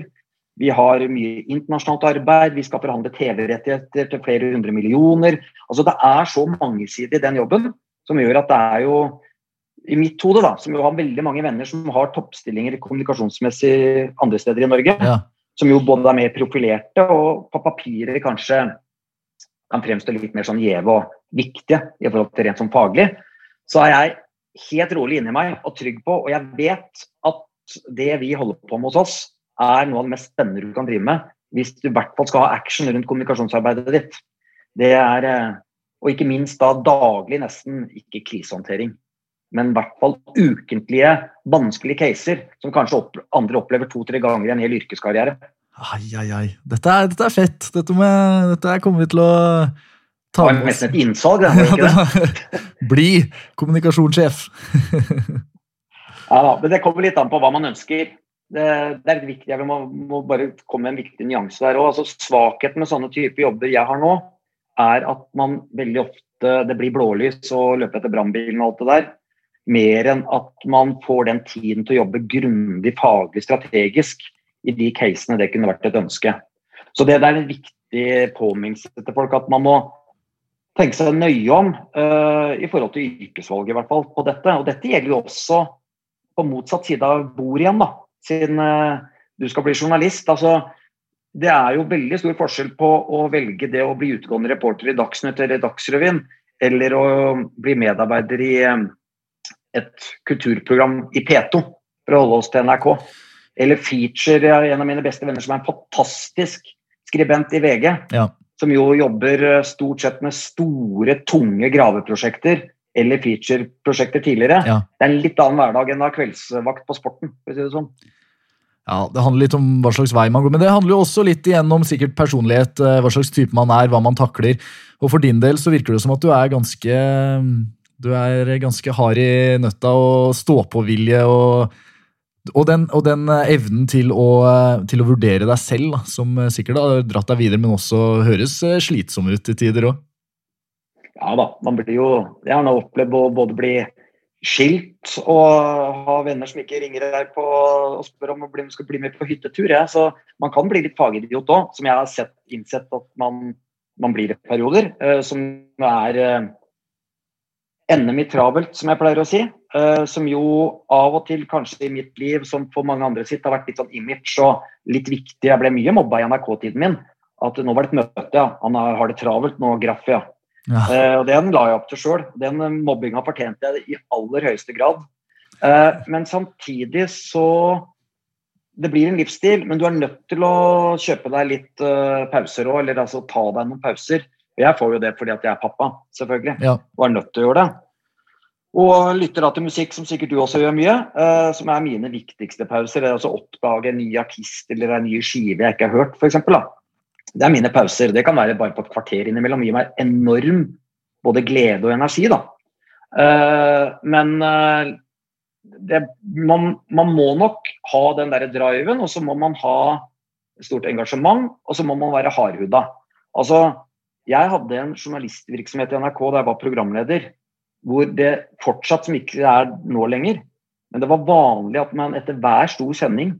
Speaker 2: Vi har mye internasjonalt arbeid, vi skal forhandle TV-rettigheter til flere hundre millioner. Altså Det er så mangesidig den jobben som gjør at det er jo i mitt hode, da, som jo har veldig mange venner som har toppstillinger kommunikasjonsmessig andre steder i Norge,
Speaker 1: ja.
Speaker 2: Som jo både er mer profilerte og på papiret kanskje kan fremstå litt mer sånn gjeve og viktige i forhold til rent sånn faglig, så er jeg helt rolig inni meg og trygg på, og jeg vet at det vi holder på med hos oss, er noe av det mest spennende du kan drive med. Hvis du i hvert fall skal ha action rundt kommunikasjonsarbeidet ditt. Det er, eh, Og ikke minst da daglig, nesten, ikke krisehåndtering. Men i hvert fall ukentlige, vanskelige caser som kanskje opp, andre opplever to-tre ganger i en hel yrkeskarriere.
Speaker 1: Ai, ai, ai. Dette er, dette er fett. Dette, med, dette kommer vi til å
Speaker 2: ta med oss. Det var nesten et innsalg, det. Var ikke det?
Speaker 1: Bli kommunikasjonssjef.
Speaker 2: ja, men det kommer litt an på hva man ønsker. Det, det, er viktig, Jeg må, må, bare komme med en viktig nyanse der òg. Altså, svakheten med sånne typer jobber jeg har nå, er at man veldig ofte det blir blålys og løper etter brannbilen og alt det der. Mer enn at man får den tiden til å jobbe grundig faglig strategisk i de casene det kunne vært et ønske. Så det, er en viktig påminnelse til folk at man må tenke seg nøye om uh, i forhold til yrkesvalget i hvert fall på dette. Og dette gjelder jo også på motsatt side av bordet igjen. da siden uh, du skal bli journalist. Altså, det er jo veldig stor forskjell på å velge det å bli utegående reporter i Dagsnytt eller Dagsrevyen, eller å bli medarbeider i eh, et kulturprogram i P2, for å holde oss til NRK. Eller feature en av mine beste venner som er en fantastisk skribent i VG.
Speaker 1: Ja.
Speaker 2: Som jo jobber eh, stort sett med store, tunge graveprosjekter eller feature-prosjekter tidligere.
Speaker 1: Ja.
Speaker 2: Det er en litt annen hverdag enn å ha kveldsvakt på Sporten. for å si det sånn.
Speaker 1: Ja, Det handler litt om hva slags vei man går, men det handler jo også litt igjen om sikkert personlighet, eh, hva slags type man er, hva man takler. Og for din del så virker det som at du er ganske du er ganske hard i nøtta og stå-på-vilje og, og, og den eh, evnen til å, eh, til å vurdere deg selv, da, som sikkert har dratt deg videre, men også høres slitsom ut i tider òg.
Speaker 2: Ja da, man blir jo Jeg har nå opplevd å både bli skilt og ha venner som ikke ringer deg på og spør om man skal bli med på hyttetur. Ja. Så man kan bli litt fagidiot òg, som jeg har sett, innsett at man, man blir i perioder. Eh, som er eh, NM i travelt, som jeg pleier å si. Eh, som jo av og til kanskje i mitt liv, som for mange andre sitt, har vært litt sånn image og litt viktig. Jeg ble mye mobba i NRK-tiden min. At nå var det et møte, ja. Han har det travelt nå, Graff, ja.
Speaker 1: Ja.
Speaker 2: Eh, og Den la jeg opp til sjøl. Den mobbinga fortjente jeg i aller høyeste grad. Eh, men samtidig så Det blir en livsstil, men du er nødt til å kjøpe deg litt pauser òg, eller altså ta deg noen pauser. Jeg får jo det fordi at jeg er pappa, selvfølgelig,
Speaker 1: Ja.
Speaker 2: og er nødt til å gjøre det. Og lytter da til musikk, som sikkert du også gjør mye, uh, som er mine viktigste pauser. Det er altså oppdage en ny artist eller en ny skive jeg ikke har hørt, f.eks. Det er mine pauser. Det kan være bare på et kvarter innimellom. Gir meg enorm både glede og energi, da. Uh, men uh, det, man, man må nok ha den derre driven, og så må man ha stort engasjement, og så må man være hardhuda. Altså, jeg hadde en journalistvirksomhet i NRK da jeg var programleder, hvor det fortsatt, som ikke er nå lenger, men det var vanlig at man etter hver stor sending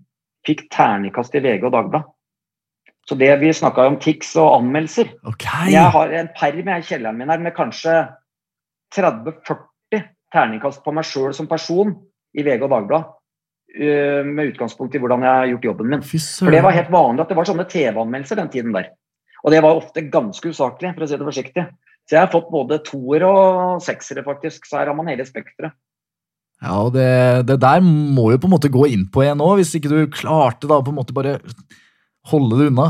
Speaker 2: fikk terningkast i VG og Dagbladet. Så det vi snakka om tics og anmeldelser
Speaker 1: okay.
Speaker 2: Jeg har en perm i kjelleren min her med kanskje 30-40 terningkast på meg sjøl som person i VG og Dagbladet. øh, Med utgangspunkt i hvordan jeg har gjort jobben min. For det var helt vanlig at det var sånne TV-anmeldelser den tiden der. Og det var ofte ganske usaklig, for å si det forsiktig. Så jeg har fått både toere og seksere, faktisk. Så her har man hele spekteret.
Speaker 1: Ja, og det, det der må jo på en måte gå inn på en òg, hvis ikke du klarte da på en måte bare holde det unna.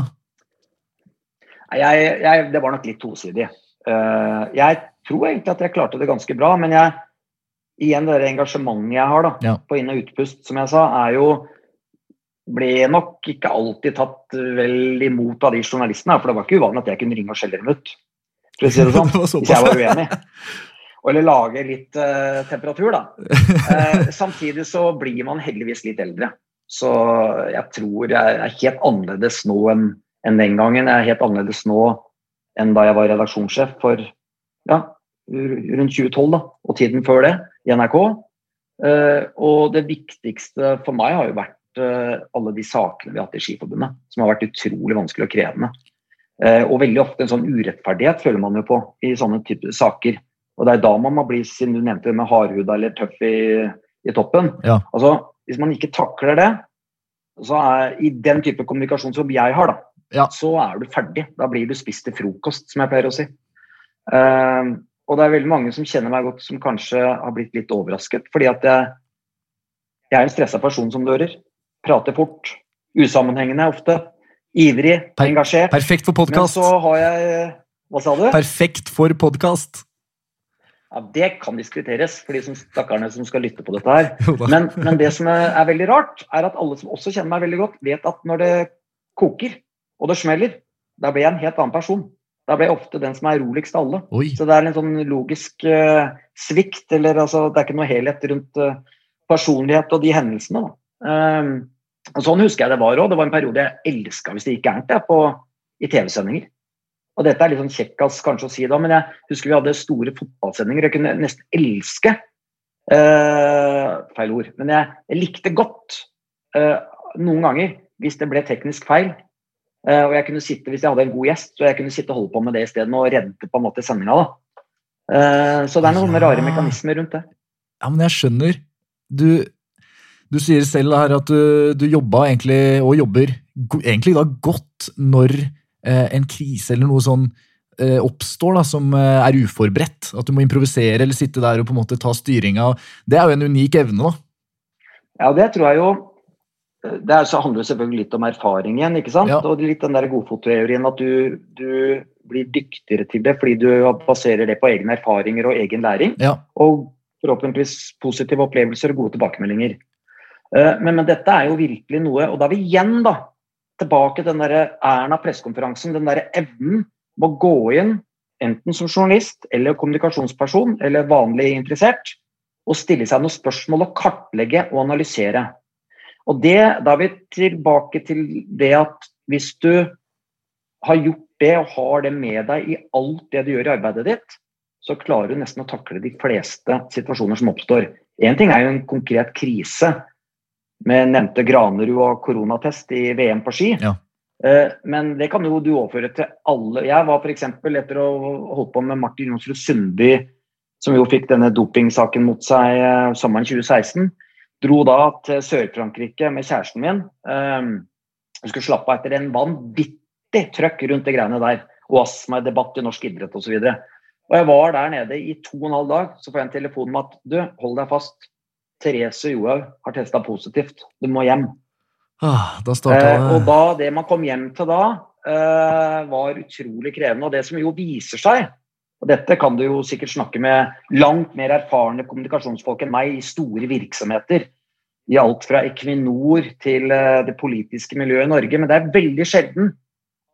Speaker 2: Jeg, jeg, det var nok litt tosidig. Eh, jeg tror egentlig at jeg klarte det ganske bra, men jeg, igjen det engasjementet jeg har da,
Speaker 1: Ja.
Speaker 2: på inn- og utpust, som jeg sa, er jo ble nok ikke alltid tatt vel imot av de journalistene. For det var ikke uvanlig at jeg kunne ringe og skjelle dem ut. For å si det sånn. Hvis jeg var uenig. Eller lage litt uh, temperatur, da. Uh, samtidig så blir man heldigvis litt eldre. Så jeg tror jeg er helt annerledes nå enn enn den gangen. Jeg er helt annerledes nå enn da jeg var redaksjonssjef for ja, rundt 2012 da, og tiden før det i NRK. Uh, og det viktigste for meg har jo vært alle de sakene vi har hatt i Skiforbundet, som har vært utrolig vanskelig og krevende. Eh, og veldig ofte en sånn urettferdighet føler man jo på i sånne typer saker. Og det er da man må bli, siden du nevnte det med hardhuda eller tøff i, i toppen.
Speaker 1: Ja.
Speaker 2: Altså, hvis man ikke takler det, så er i den type kommunikasjon som jeg har, da,
Speaker 1: Ja.
Speaker 2: så er du ferdig. Da blir du spist til frokost, som jeg pleier å si. Uh, og det er veldig mange som kjenner meg godt, som kanskje har blitt litt overrasket. Fordi at jeg, jeg er en stressa person, som du hører. Prater fort. Usammenhengende ofte. Ivrig.
Speaker 1: Per-
Speaker 2: engasjert.
Speaker 1: Perfekt for
Speaker 2: Men så har jeg Hva sa du?
Speaker 1: Perfekt for podkast.
Speaker 2: Ja, det kan diskuteres for de som stakkarene som skal lytte på dette her. Men, men det som er, er veldig rart, er at alle som også kjenner meg veldig godt, vet at når det koker og det smeller, da blir jeg en helt annen person. Da blir jeg ofte den som er roligst av alle.
Speaker 1: Oi.
Speaker 2: Så det er en sånn logisk uh, svikt, eller altså, det er ikke noe helhet rundt uh, personlighet og de hendelsene. Da. Ehm, og sånn husker jeg det var òg. Det var en periode jeg elska hvis det gikk gærent jeg, på, i TV-sendinger. Og dette er litt sånn kjekkas kanskje å si da, men jeg husker vi hadde store fotballsendinger. Jeg kunne nesten elske uh, Feil ord. Men jeg, jeg likte godt uh, noen ganger hvis det ble teknisk feil. Uh, og jeg kunne sitte, Hvis jeg hadde en god gjest, så jeg kunne sitte og holde på med det isteden og redde på en måte sendinga. Eh, så det er noen
Speaker 1: Ja.
Speaker 2: rare mekanismer rundt det.
Speaker 1: Ja, men jeg skjønner. Du, du sier selv her at du, du jobba egentlig, og jobber, egentlig da godt når eh, en krise eller noe sånn eh, oppstår da, som eh, er uforberedt. At du må improvisere eller sitte der og på en måte ta styringa. Det er jo en unik evne, da.
Speaker 2: Ja, det tror jeg jo Det er, så handler selvfølgelig litt om erfaring igjen, ikke sant?
Speaker 1: Ja.
Speaker 2: Og litt den der godfotteorien at du, du blir dyktigere til det fordi du baserer det på egne erfaringer og egen læring.
Speaker 1: Ja.
Speaker 2: Og forhåpentligvis positive opplevelser og gode tilbakemeldinger. Eh, Men, men dette er jo virkelig noe, og da er vi igjen da, tilbake til den der Erna-pressekonferansen, den der evnen med å gå inn enten som journalist eller kommunikasjonsperson eller vanlig interessert, og stille seg noen spørsmål og kartlegge og analysere. Og det, Da er vi tilbake til det at hvis du har gjort det og har det med deg i alt det du gjør i arbeidet ditt, så klarer du nesten å takle de fleste situasjoner som oppstår. Én ting er jo en konkret krise med nevnte Granerud og koronatest i VM på ski.
Speaker 1: Ja.
Speaker 2: Eh, Men det kan jo du overføre til alle. Jeg var f.eks. etter å ha holdt på med Martin Jonsrud Sundby, som jo fikk denne dopingsaken mot seg eh, sommeren 2016, dro da til Sør-Frankrike med kjæresten min. Eh, Jeg skulle slappe av etter en vanvittig trøkk rundt de greiene der. Og astmadebatt i norsk idrett osv. Og, og jeg var der nede i to og en halv dag. Så får jeg en telefon med at du, hold deg fast. Therese Johaug har testa positivt. Du må hjem.
Speaker 1: Ah, da
Speaker 2: Eh, og da, det man kom hjem til da, eh, var utrolig krevende. Og det som jo viser seg, og dette kan du jo sikkert snakke med langt mer erfarne kommunikasjonsfolk enn meg i store virksomheter, i alt fra Equinor til eh, det politiske miljøet i Norge, men det er veldig sjelden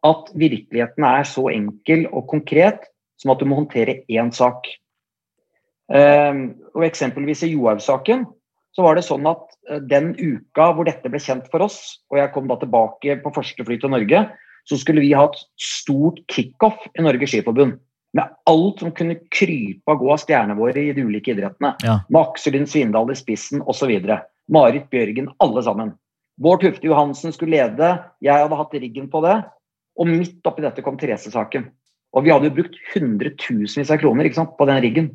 Speaker 2: at virkeligheten er så enkel og konkret som at du må håndtere én sak. Eh, og eksempelvis i Johaug-saken så var det sånn at eh, den uka hvor dette ble kjent for oss, og jeg kom da tilbake på første fly til Norge, så skulle vi ha et stort kickoff i Norges Skiforbund. Med alt som kunne krype og gå av stjernene våre i de ulike idrettene.
Speaker 1: Ja.
Speaker 2: Med Aksel Lund Svindal i spissen osv. Marit Bjørgen, alle sammen. Bård Tufte Johansen skulle lede, jeg hadde hatt riggen på det. Og midt oppi dette kom Therese-saken. Og vi hadde jo brukt hundretusenvis av kroner sant, på den riggen.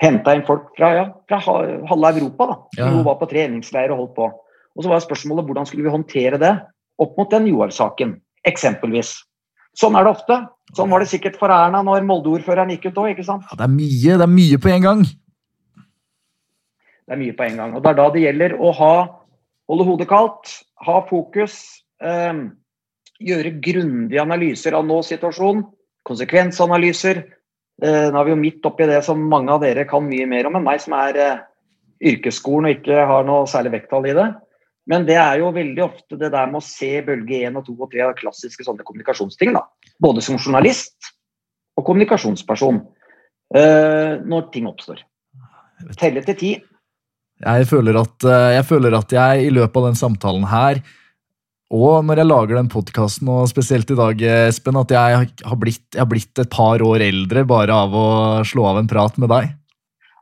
Speaker 2: Henta inn folk fra, ja, fra halve Europa, da.
Speaker 1: Ja.
Speaker 2: Som jo var på treningsleir og holdt på. Og så var spørsmålet hvordan skulle vi håndtere det opp mot den Joar-saken, eksempelvis. Sånn er det ofte. Sånn var det sikkert for Erna når Molde-ordføreren gikk ut òg.
Speaker 1: Ja, det er mye det er mye på en gang.
Speaker 2: Det er mye på en gang. Og det er da det gjelder å ha, holde hodet kaldt, ha fokus, eh, gjøre grundige analyser av nå-situasjonen, konsekvensanalyser. Eh, nå er vi jo midt oppi det som mange av dere kan mye mer om enn meg, som er eh, yrkesskolen og ikke har noe særlig vekttall i det. Men det er jo veldig ofte det der med å se bølge 1 og 2 og 3 av klassiske sånne kommunikasjonsting. da. Både som journalist og kommunikasjonsperson. eh, når ting oppstår. Telle til ti.
Speaker 1: Jeg føler, at, jeg føler at jeg i løpet av den samtalen her, og når jeg lager den podkasten, og spesielt i dag, Espen, at jeg har, blitt, jeg har blitt et par år eldre bare av å slå av en prat med deg.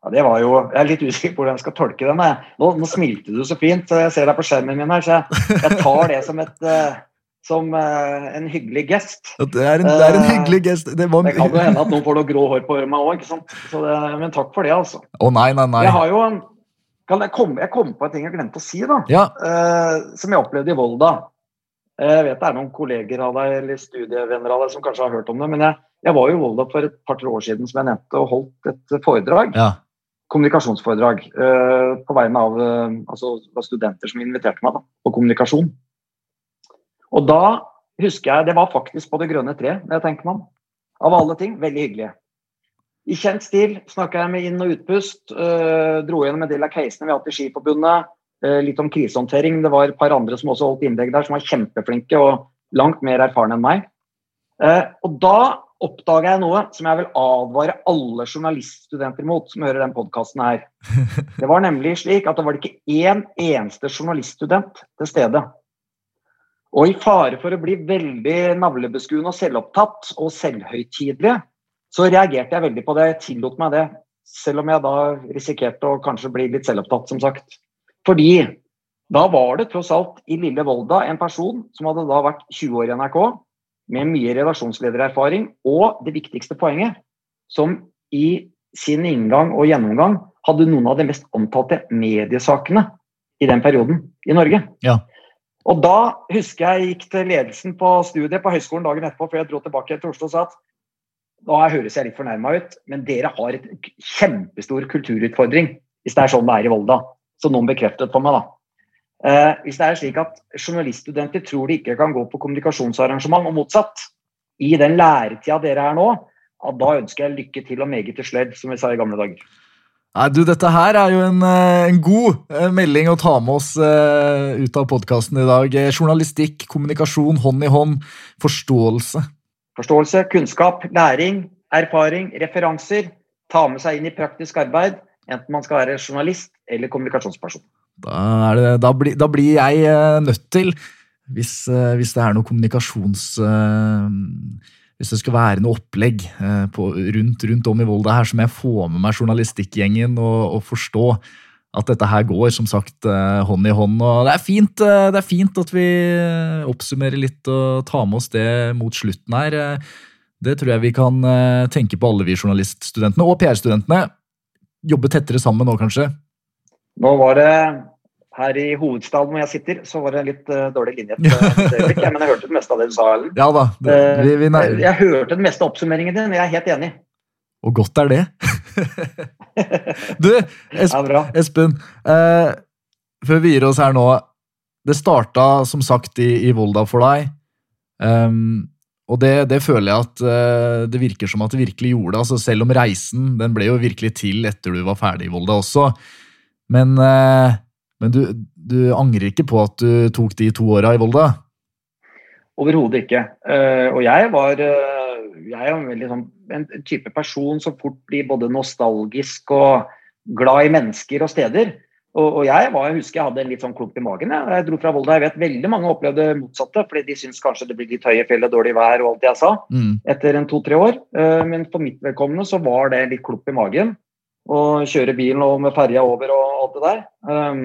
Speaker 2: Ja, det var jo, Jeg er litt usikker på hvordan jeg skal tolke den. Nå, nå smilte du så fint, så jeg ser deg på skjermen min her, så jeg, jeg tar det som, et, eh, som eh, en hyggelig gest.
Speaker 1: Det er en, det er en
Speaker 2: Eh,
Speaker 1: hyggelig gest. Det var,
Speaker 2: Det kan jo hende at noen får noe grå hår på meg òg, men takk for det, altså.
Speaker 1: Å nei, nei, nei.
Speaker 2: Jeg har jo en, kan jeg, komme, jeg kom på en ting jeg glemte å si, da.
Speaker 1: Ja,
Speaker 2: Uh, som jeg opplevde i Volda. Eh, Jeg vet det er noen kolleger av deg eller studievenner av deg som kanskje har hørt om det, men jeg, jeg var i Volda for et par-tre år siden som jeg nevnte, og holdt et foredrag.
Speaker 1: ja.
Speaker 2: kommunikasjonsforedrag eh, på vegne av eh, altså, det var studenter som inviterte meg da, på kommunikasjon. Og da husker jeg Det var faktisk på Det grønne tre, når jeg tenker meg om. Av alle ting, veldig hyggelig. I kjent stil snakka jeg med inn- og utpust. eh, dro gjennom en del av casene vi har hatt i Skiforbundet. Eh, litt om krisehåndtering. Det var et par andre som også holdt innlegg der, som var kjempeflinke og langt mer erfarne enn meg. Eh, og da oppdaga jeg noe som jeg vil advare alle journaliststudenter mot, som hører den podkasten her. Det var nemlig slik at det var ikke én eneste journaliststudent til stede. Og i fare for å bli veldig navlebeskuende og selvopptatt og selvhøytidelig, så reagerte jeg veldig på det. Jeg tillot meg det, selv om jeg da risikerte å kanskje bli litt selvopptatt, som sagt. Fordi da var det tross alt i lille Volda en person som hadde da vært 20 år i NRK, med mye redaksjonsledererfaring, og det viktigste poenget, som i sin inngang og gjennomgang hadde noen av de mest omtalte mediesakene i den perioden i Norge.
Speaker 1: Ja.
Speaker 2: Og da husker jeg gikk til ledelsen på studiet på høyskolen dagen etterpå før jeg dro tilbake til Oslo og sa at nå høres jeg litt fornærma ut, men dere har et kjempestor kulturutfordring hvis det er sånn det er i Volda. Så noen bekreftet for meg, da. Eh, hvis det er slik at journaliststudenter tror de ikke kan gå på kommunikasjonsarrangement, og motsatt, i den læretida dere er nå, ja, da ønsker jeg lykke til og meget til sledd, som vi sa i gamle dager.
Speaker 1: Nei, du, Dette her er jo en, eh, en god eh, melding å ta med oss uh, ut av podkasten i dag. Journalistikk, kommunikasjon, hånd i hånd, forståelse.
Speaker 2: Forståelse, kunnskap, læring, erfaring, referanser. Ta med seg inn i praktisk arbeid, enten man skal være journalist eller kommunikasjonsperson.
Speaker 1: Da, det, da, bli, da blir jeg uh, nødt til, hvis, uh, hvis, det er noe kommunikasjons... Uh, hvis det skal være noe opplegg på, rundt, rundt, om i Volda her, så må jeg få med meg journalistikkgjengen og, og, forstå at dette her går som sagt hånd i hånd. og Det er fint, det er fint at vi oppsummerer litt og tar med oss det mot slutten her. Det tror jeg vi kan tenke på alle vi journaliststudentene og PR-studentene. Jobbe tettere sammen nå, kanskje.
Speaker 2: Nå var det her i hovedstaden hvor jeg sitter, så var det en litt uh, dårlig linje. Ja. Men jeg hørte det meste av det du sa, Ellen.
Speaker 1: Ja da, det,
Speaker 2: eh, vi, vi jeg, jeg hørte den meste oppsummeringen din, jeg er helt enig.
Speaker 1: Og godt er det. du, Espen, ja, Espen uh, før vi gir oss her nå Det starta som sagt i, i Volda for deg. Um, og det, det, føler jeg at uh, det virker som at det virkelig gjorde. Altså, selv om reisen den ble jo virkelig til etter du var ferdig i Volda også. Men, eh, men du, du, angrer ikke på at du tok de to åra i Volda?
Speaker 2: Overhodet ikke. Uh, og jeg var uh, jeg er en, veldig, sånn, en type person som fort blir både nostalgisk og glad i mennesker og steder. Og, jeg, var, jeg, husker jeg hadde en litt sånn klump i magen. Jeg, jeg dro fra Volda. Jeg vet veldig mange opplevde motsatte, fordi de syntes kanskje det blir litt høye fjell og dårlig vær og alt det jeg sa, mm. etter en to-tre år. Men for mitt vedkommende så var det litt klump i magen og kjøre bilen og med ferja over og alt det der. Um,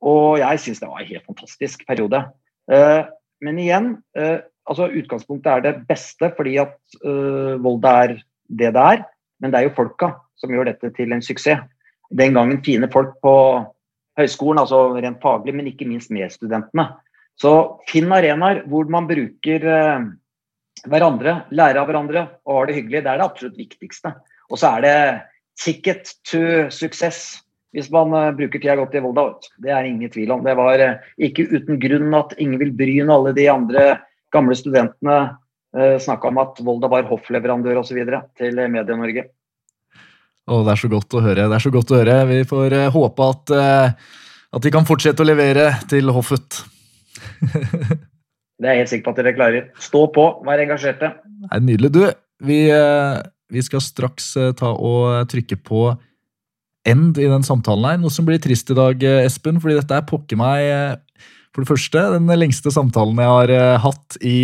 Speaker 2: og jeg syns det var en helt fantastisk periode. Uh, men igjen, uh, altså utgangspunktet er det beste fordi at uh, Volda er det det er. Men det er jo folka som gjør dette til en suksess. Den gangen fine folk på høyskolen, altså rent faglig, men ikke minst medstudentene. Så finn arenaer hvor man bruker hverandre, lærer av hverandre og har det hyggelig. Det er det absolutt viktigste. Og så er det ticket to suksess hvis man uh, bruker tida godt i Volda. Det er ingen tvil om. Det var uh, ikke uten grunn at Ingvild Bryn og alle de andre gamle studentene eh, snakka om at Volda var hoffleverandør osv. til Medie-Norge.
Speaker 1: Oh, det er så godt å høre. Det er så godt å høre. Vi får håpe at, at de kan fortsette å levere til hoffet.
Speaker 2: det er jeg helt sikker på at dere klarer. Stå på, vær engasjerte.
Speaker 1: Det er nydelig. Du, vi vi skal straks eh, ta og trykke på end i den samtalen her. Noe som blir trist i dag, eh, Espen, fordi dette er pokker meg eh, For det første, den lengste samtalen jeg har hatt i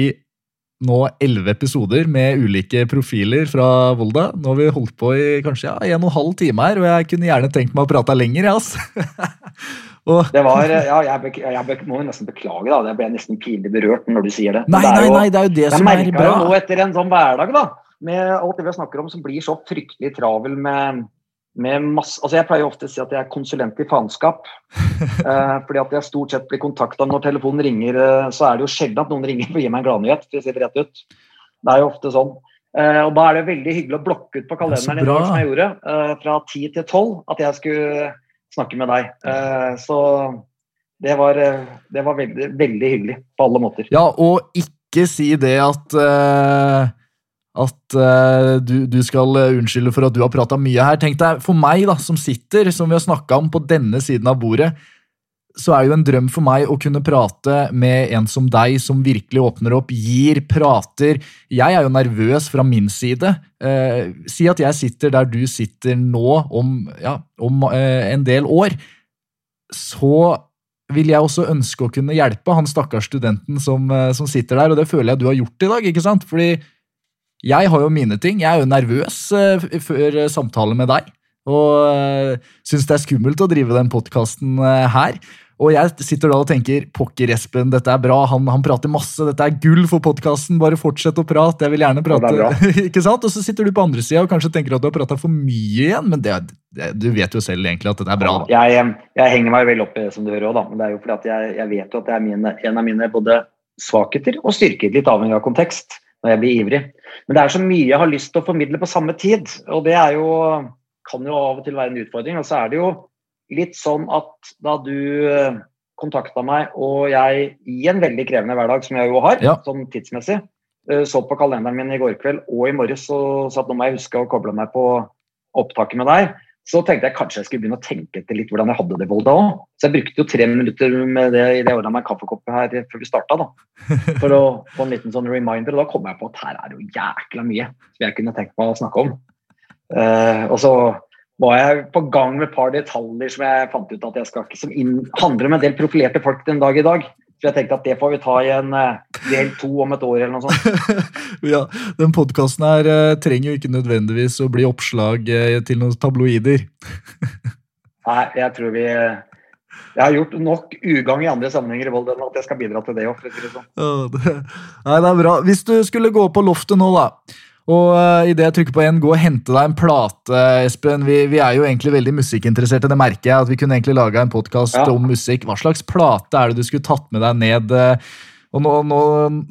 Speaker 1: nå elleve episoder med ulike profiler fra Volda. Nå har vi holdt på i kanskje ja, en og en halv time her, og jeg kunne gjerne tenkt meg å prate lenger. Ja, altså.
Speaker 2: og... Det var, ja, jeg, jeg, må nesten beklage, da. Jeg ble nesten pinlig berørt når du sier det.
Speaker 1: Nei, det nei, nei, det er jo det som er bra. Jeg merka jo
Speaker 2: nå etter en sånn hverdag, da med alt det vi snakker om, som blir så fryktelig travel med, med masse Altså Jeg pleier ofte å si at jeg er konsulent i faenskap. eh, fordi at jeg stort sett blir kontakta når telefonen ringer. Eh, så er det jo sjelden at noen ringer for å gi meg en gladnyhet. For å si det rett ut. Det er jo ofte sånn. Eh, og da er det veldig hyggelig å blokke ut på kalenderen i dag, som jeg gjorde, eh, fra 10 til 12, at jeg skulle snakke med deg. Eh, så det var, eh, det var veldig, veldig, hyggelig på alle måter.
Speaker 1: Ja, og ikke si det at at uh, du, du, skal eh, unnskylde for at du har prata mye her. Tenk deg, For meg, da, som sitter, som vi har snakka om, på denne siden av bordet, så er jo en drøm for meg å kunne prate med en som deg, som virkelig åpner opp, gir, prater. Jeg er jo nervøs fra min side. Uh, si at jeg sitter der du sitter nå, om, ja, om uh, en del år. Så vil jeg også ønske å kunne hjelpe han stakkars studenten som, som sitter der, og det føler jeg du har gjort i dag. ikke sant? Fordi jeg har jo mine ting. Jeg er jo nervøs uh, før samtale med deg. Og uh, syns det er skummelt å drive den podkasten her. Og jeg sitter da og tenker pokker, Espen, dette er bra. Han, han prater masse. Dette er gull for podkasten. Bare fortsett å prate. Jeg vil gjerne prate.
Speaker 2: Ja,
Speaker 1: ikke sant? Og så sitter du på andre sida og kanskje tenker at du har prata for mye igjen, men det, det, du vet jo selv egentlig at dette er bra. da.
Speaker 2: Jeg, jeg henger meg vel opp i det som du hører òg, da. Men det er jo fordi at jeg, jeg vet jo at det er mine, en av mine både svakheter og styrker, litt avhengig av kontekst, når jeg blir ivrig. Men det er så mye jeg har lyst til å formidle på samme tid, og det er jo, kan jo av og til være en utfordring. Og så er det jo litt sånn at da du eh, kontakta meg, og jeg i en veldig krevende hverdag, som jeg jo har,
Speaker 1: Ja.
Speaker 2: sånn tidsmessig, eh, så på kalenderen min i går kveld og i morges og sa at nå må jeg huske å koble meg på opptaket med deg. Så tenkte jeg kanskje jeg skulle begynne å tenke etter litt hvordan jeg hadde det i Volda òg. Så jeg brukte jo tre minutter med det i det ordna meg en kaffekopp her før vi starta, da. For å få en liten sånn reminder. Og da kom jeg på at her er det jo jækla mye som jeg kunne tenkt meg å snakke om. Uh, og så var jeg på gang med et par detaljer som jeg fant ut at jeg skal ikke Som inn, handler om en del profilerte folk den dag i dag. Så jeg tenkte at det får vi ta i en eh, del to om et år eller noe sånt.
Speaker 1: ja, Den podkasten her eh, trenger jo ikke nødvendigvis å bli oppslag eh, til noen tabloider.
Speaker 2: Nei, jeg tror vi Jeg har gjort nok ugagn i andre sammenhenger i Volda enn at jeg skal bidra til det òg, sånn.
Speaker 1: Ja, det, nei, det er bra. Hvis du skulle gå på loftet nå, da, og uh, idet jeg trykker på en, gå og hente deg en plate, Espen. Vi, vi er jo egentlig veldig musikkinteresserte, det merker jeg. At vi kunne egentlig laga en podkast
Speaker 2: Ja.
Speaker 1: om musikk. Hva slags plate er det du skulle tatt med deg ned? eh, og nå, nå,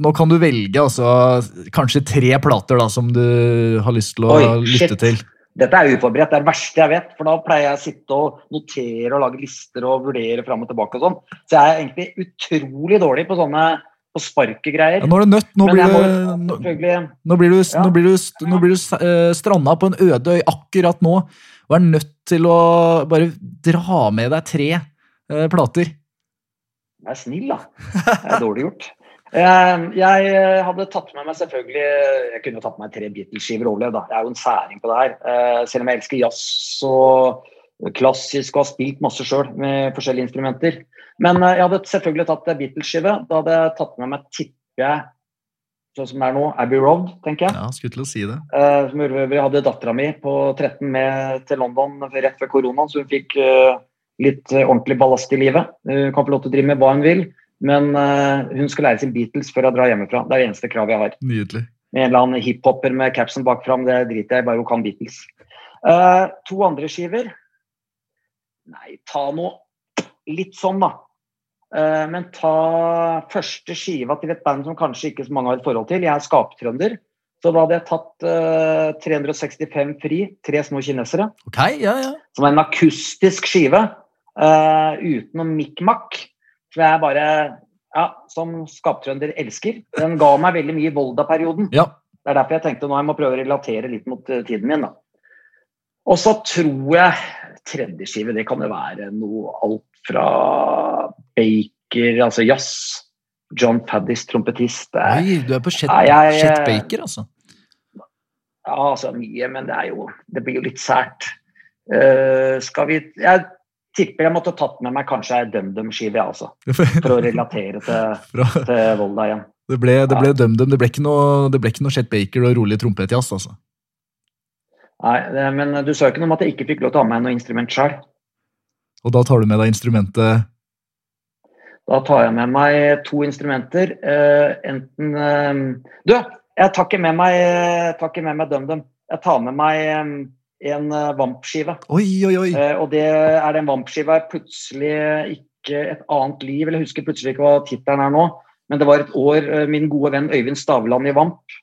Speaker 1: nå kan du velge altså, kanskje tre plater da, som du har lyst til å
Speaker 2: Oi,
Speaker 1: lytte
Speaker 2: shit.
Speaker 1: til.
Speaker 2: Dette er uforberedt. Det er det verste jeg vet. For da pleier jeg å sitte og notere og lage lister og vurdere fram og tilbake og sånn. Så jeg er egentlig utrolig dårlig på sånne på sparkegreier.
Speaker 1: Ja, nå er det nødt. Nå blir
Speaker 2: må
Speaker 1: du, nå, nå blir du, nå blir du, nå blir du eh, stranda på en øde øy akkurat nå, og er nødt til å bare dra med deg tre eh, plater.
Speaker 2: Vær snill, da. Det er dårlig gjort. Eh, Jeg eh, hadde tatt med meg selvfølgelig Jeg kunne tatt med meg tre Beatles-skiver og overlevd. Jeg er jo en særing på det her. Selv om jeg elsker jazz og klassisk og har spilt masse sjøl med forskjellige instrumenter. Men eh, jeg hadde selvfølgelig tatt Beatles-skive. Da hadde jeg tatt med meg, tipper jeg, sånn som det er nå, Abbey Road, tenker jeg.
Speaker 1: Ja, skulle til å si det.
Speaker 2: Eh, for hadde dattera mi på 13 med til London rett før koronaen, så hun fikk eh, litt ordentlig ballast i livet. Hun kan få lov til å drive med hva hun vil, men hun skal lære sin Beatles før hun drar hjemmefra. Det er det eneste kravet jeg har.
Speaker 1: Nydelig.
Speaker 2: En eller annen hiphoper med capsen bakfram, det driter jeg i, bare hun kan Beatles. Uh, to andre skiver Nei, ta noe litt sånn, da. Eh, men ta første skiva til et band som kanskje ikke så mange har et forhold til. Jeg er skaptrønder. Så da hadde jeg tatt uh, 365 Fri, Tre små kinesere,
Speaker 1: okay, ja, ja.
Speaker 2: som er en akustisk skive uh, uten noe mikk-makk. Som jeg bare, ja, som skaptrønder elsker. Den ga meg veldig mye i Volda-perioden.
Speaker 1: ja.
Speaker 2: Det er derfor jeg tenkte nå jeg må prøve å relatere litt mot eh, tiden min. da. Og så tror jeg tredje skive, det kan jo være noe alt fra Baker, altså jazz. John Paddis, trompetist.
Speaker 1: Oi, du er på Chet,
Speaker 2: jeg-
Speaker 1: Chet Baker, altså.
Speaker 2: Ja, altså mye, men det er jo Det blir jo litt sært. Uh, skal vi Jeg tipper jeg måtte tatt med meg kanskje ei DumDum-skive, altså. For å relatere til,
Speaker 1: Fra-
Speaker 2: til Volda igjen.
Speaker 1: Det ble, det ble DumDum. Det ble ikke noe, det ble ikke noe Chet Baker og rolig trompetjazz, altså.
Speaker 2: Nei, det, men du sa jo ikke noe om at jeg ikke fikk lov til å ha med noe instrument sjøl.
Speaker 1: Og da tar du med deg instrumentet
Speaker 2: Da tar jeg med meg to instrumenter. eh, enten eh, Du, jeg tar ikke med meg, tar ikke med meg DumDum. Jeg tar med meg eh, en eh, Vamp-skive.
Speaker 1: Oi, oi, oi!
Speaker 2: Eh, og det er den Vamp-skiva er plutselig ikke et annet liv. Eller jeg husker plutselig ikke hva tittelen er nå. Men det var et år eh, min gode venn Øyvind Stavland i Vamp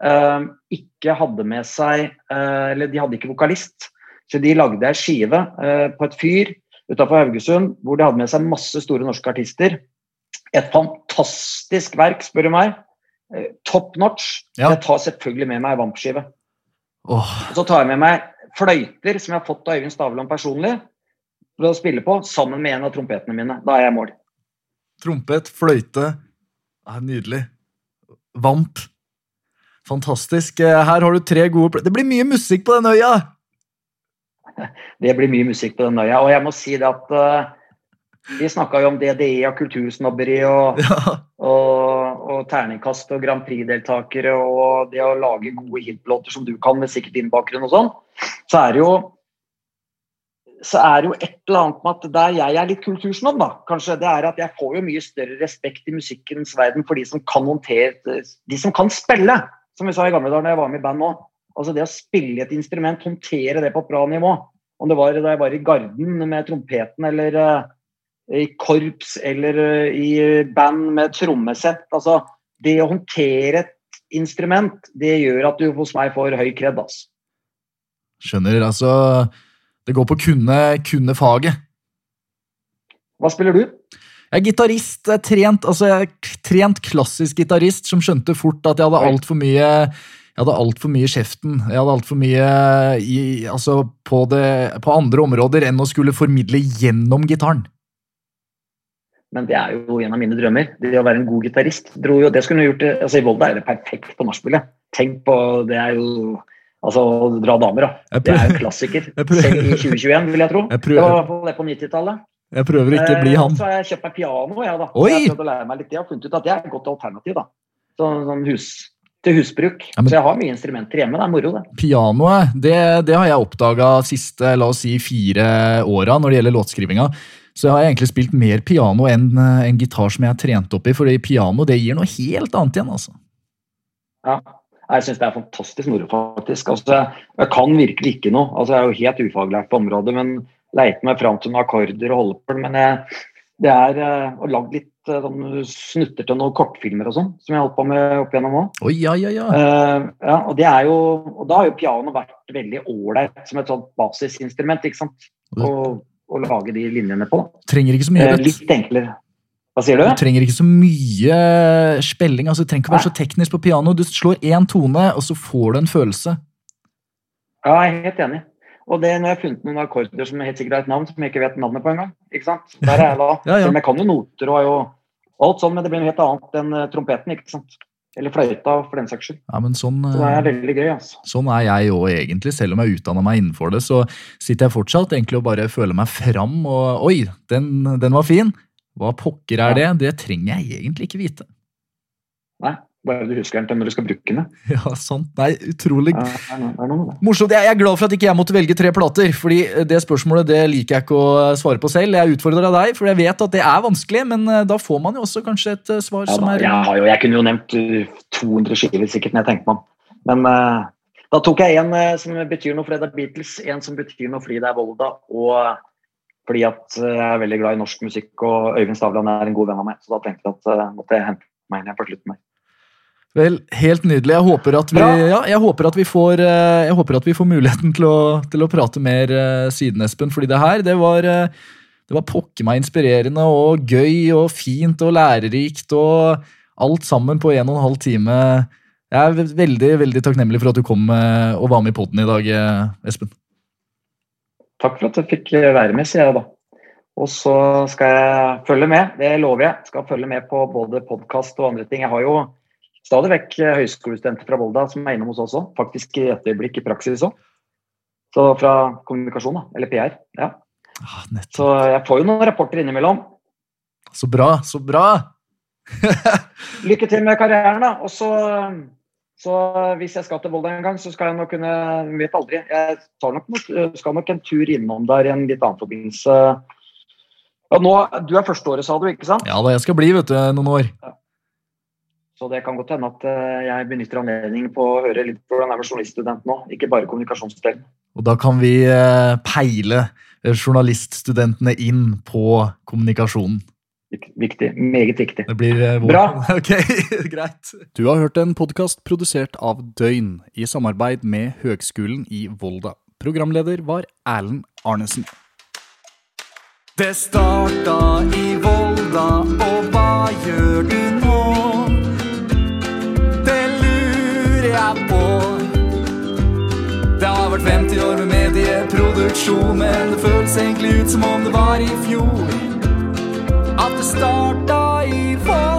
Speaker 2: eh, ikke hadde med seg eh, Eller de hadde ikke vokalist. Så de lagde ei skive eh, på et fyr utafor Haugesund hvor de hadde med seg masse store norske artister. Et fantastisk verk, spør du meg. Eh, top notch.
Speaker 1: Ja.
Speaker 2: Jeg tar selvfølgelig med meg Vamp-skive. Så tar jeg med meg fløyter som jeg har fått av Øyvind Stavland personlig, for å spille på, sammen med en av trompetene mine. Da er jeg i mål.
Speaker 1: trompet, fløyte. Ah, nydelig. Vamp. Fantastisk. Eh, Her har du tre gode Det blir mye musikk på den øya!
Speaker 2: Det blir mye musikk på den øya. Og jeg må si det at eh, vi snakka jo om DDE og kultursnobberi og,
Speaker 1: Ja.
Speaker 2: og, og terningkast og Grand Prix-deltakere og det å lage gode hitlåter som du kan med sikkert din bakgrunn og sånn. Så er det jo så er det jo et eller annet med at der jeg er litt kultursnobb, da, kanskje, det er at jeg får jo mye større respekt i musikkens verden for de som kan håndtere De som kan spille, som vi sa i gamle dager da jeg var med i band nå. Altså det å spille et instrument, håndtere det på et bra nivå. Om det var da jeg var i Garden med trompeten, eller uh, i korps, eller uh, i band med trommesett. Altså, det å håndtere et instrument, det gjør at du hos meg får høy kred. Altså.
Speaker 1: Skjønner. Altså, det går på kunne, kunne faget.
Speaker 2: Hva spiller du?
Speaker 1: Jeg er gitarist. Jeg er trent, altså jeg er trent klassisk gitarist som skjønte fort at jeg hadde altfor mye jeg hadde altfor mye i kjeften. Jeg hadde altfor mye i, altså på, det, på andre områder enn å skulle formidle gjennom gitaren.
Speaker 2: Men det er jo en av mine drømmer. Det å være en god gitarist. Det skulle gjort altså I Volda er det perfekt på nachspielet. Tenk på Det er jo Altså å dra damer, da. Det er jo klassiker. Selv i 2021, vil jeg tro. Jeg det var det på 90-tallet.
Speaker 1: Jeg prøver ikke å bli
Speaker 2: eh,
Speaker 1: han.
Speaker 2: Så har jeg kjøpt meg piano. Ja, da.
Speaker 1: Oi!
Speaker 2: Jeg. Jeg har funnet ut at det er et godt alternativ. da. Sånn, sånn hus, til husbruk. Ja, men, så jeg har mye instrumenter hjemme. Det er moro, det.
Speaker 1: Pianoet, det, det har jeg oppdaga siste la oss si, fire åra når det gjelder låtskrivinga. Så jeg har egentlig spilt mer piano enn en gitar som jeg har trent opp i, fordi piano det gir noe helt annet igjen. altså.
Speaker 2: Ja, jeg syns det er fantastisk moro, faktisk. Altså, jeg kan virkelig ikke noe. Altså, jeg er jo helt ufaglært på området, men leiter meg fram til noen akkorder og holder på. Men jeg, det er uh, å lage litt sånn, snutter til noen kortfilmer og sånn, som jeg holdt på med opp igjennom òg.
Speaker 1: Oh, ja, ja, ja.
Speaker 2: Uh, ja, og, det er jo, og da har jo piano vært veldig ålreit som et sånt basisinstrument. ikke sant? Å lage de linjene på. Da.
Speaker 1: Trenger ikke så mye.
Speaker 2: litt enklere. Hva sier du?
Speaker 1: Du trenger ikke så mye spilling. altså Du trenger ikke være så teknisk på piano. Du slår én tone, og så får du en følelse.
Speaker 2: Ja, jeg er helt enig. Og det når jeg har funnet noen akkorder som helt sikkert har et navn som jeg ikke vet navnet på engang. Ikke sant? Der er jeg da. ja, ja. Selv om jeg kan jo noter og har jo alt sånn, men det blir noe helt annet enn uh, trompeten. ikke sant? Eller fløyta, for den saks skyld.
Speaker 1: Ja, men sånn,
Speaker 2: så det er eh, veldig gøy. altså.
Speaker 1: Sånn er jeg òg, egentlig. Selv om jeg utdanna meg innenfor det, så sitter jeg fortsatt egentlig og bare føler meg fram og Oi, den, den var fin! Hva pokker er det? Det trenger jeg egentlig ikke vite.
Speaker 2: Nei, bare du husker den når du skal bruke den.
Speaker 1: Ja, sant. Nei, utrolig
Speaker 2: ja, det er noe,
Speaker 1: morsomt. Jeg er glad for at ikke jeg måtte velge tre plater, fordi det spørsmålet det liker jeg ikke å svare på selv. Jeg utfordrer deg, for jeg vet at det er vanskelig, men eh, da får man jo også kanskje et eh, svar
Speaker 2: ja,
Speaker 1: som er
Speaker 2: jo, jeg kunne jo nevnt 200 uh, skiver sikkert når jeg tenker meg om, men uh, da tok jeg en uh, som betyr noe fordi det er Beatles, en som betyr noe fordi det er Volda, og fordi at eh, jeg er veldig glad i norsk musikk, og Øyvind Stavland er en god venn av meg. Så da tenkte jeg at eh, måtte jeg hente meg inn på slutten der.
Speaker 1: Vel, helt nydelig. Jeg håper at vi, ja, jeg håper at vi, får, eh, jeg at vi får muligheten til å, til å prate mer siden, Espen. Fordi det her, det var, det var pokker meg inspirerende og gøy og fint og lærerikt og alt sammen på en og en halv time. Jeg er veldig veldig takknemlig for at du kom og var med i poden i dag, Espen.
Speaker 2: Takk for at du fikk eh, være med, sier jeg da. Og så skal jeg følge med, det lover jeg. Skal følge med på både podkast og andre ting. Jeg har jo stadig vekk eh, høyskolestudenter fra Volda som er innom hos oss òg. Faktisk i et øyeblikk i praksis òg. Så fra kommunikasjon, da. Eller PR. Ja.
Speaker 1: Ah,
Speaker 2: så jeg får jo noen rapporter innimellom.
Speaker 1: Så bra, så bra!
Speaker 2: Lykke til med karrieren, da. Og så så hvis jeg skal til Volda en gang, så skal jeg nok kunne Vet aldri. Jeg nok, skal nok en tur innom der i en litt annen forbindelse. Ja, nå, du er førsteåret, sa du, ikke sant?
Speaker 1: Ja da, jeg skal bli vet du, noen år. Ja.
Speaker 2: Så det kan godt hende at eh, jeg benytter anledningen på å høre litt hvordan jeg er journaliststudent nå, ikke bare kommunikasjonsdelen.
Speaker 1: Og da kan vi eh, peile journaliststudentene inn på kommunikasjonen.
Speaker 2: Viktig. Meget viktig.
Speaker 1: Det blir vår.
Speaker 2: Bra!
Speaker 1: ok, greit. Du har hørt en podkast produsert av Døgn i samarbeid med Høgskolen i Volda. Programleder var Erlend Arnesen.
Speaker 3: Det starta i Volda, og hva gjør du nå? Vært 50 år med medieproduksjon, men det føles egentlig ut som om det var i fjor at det starta i fall.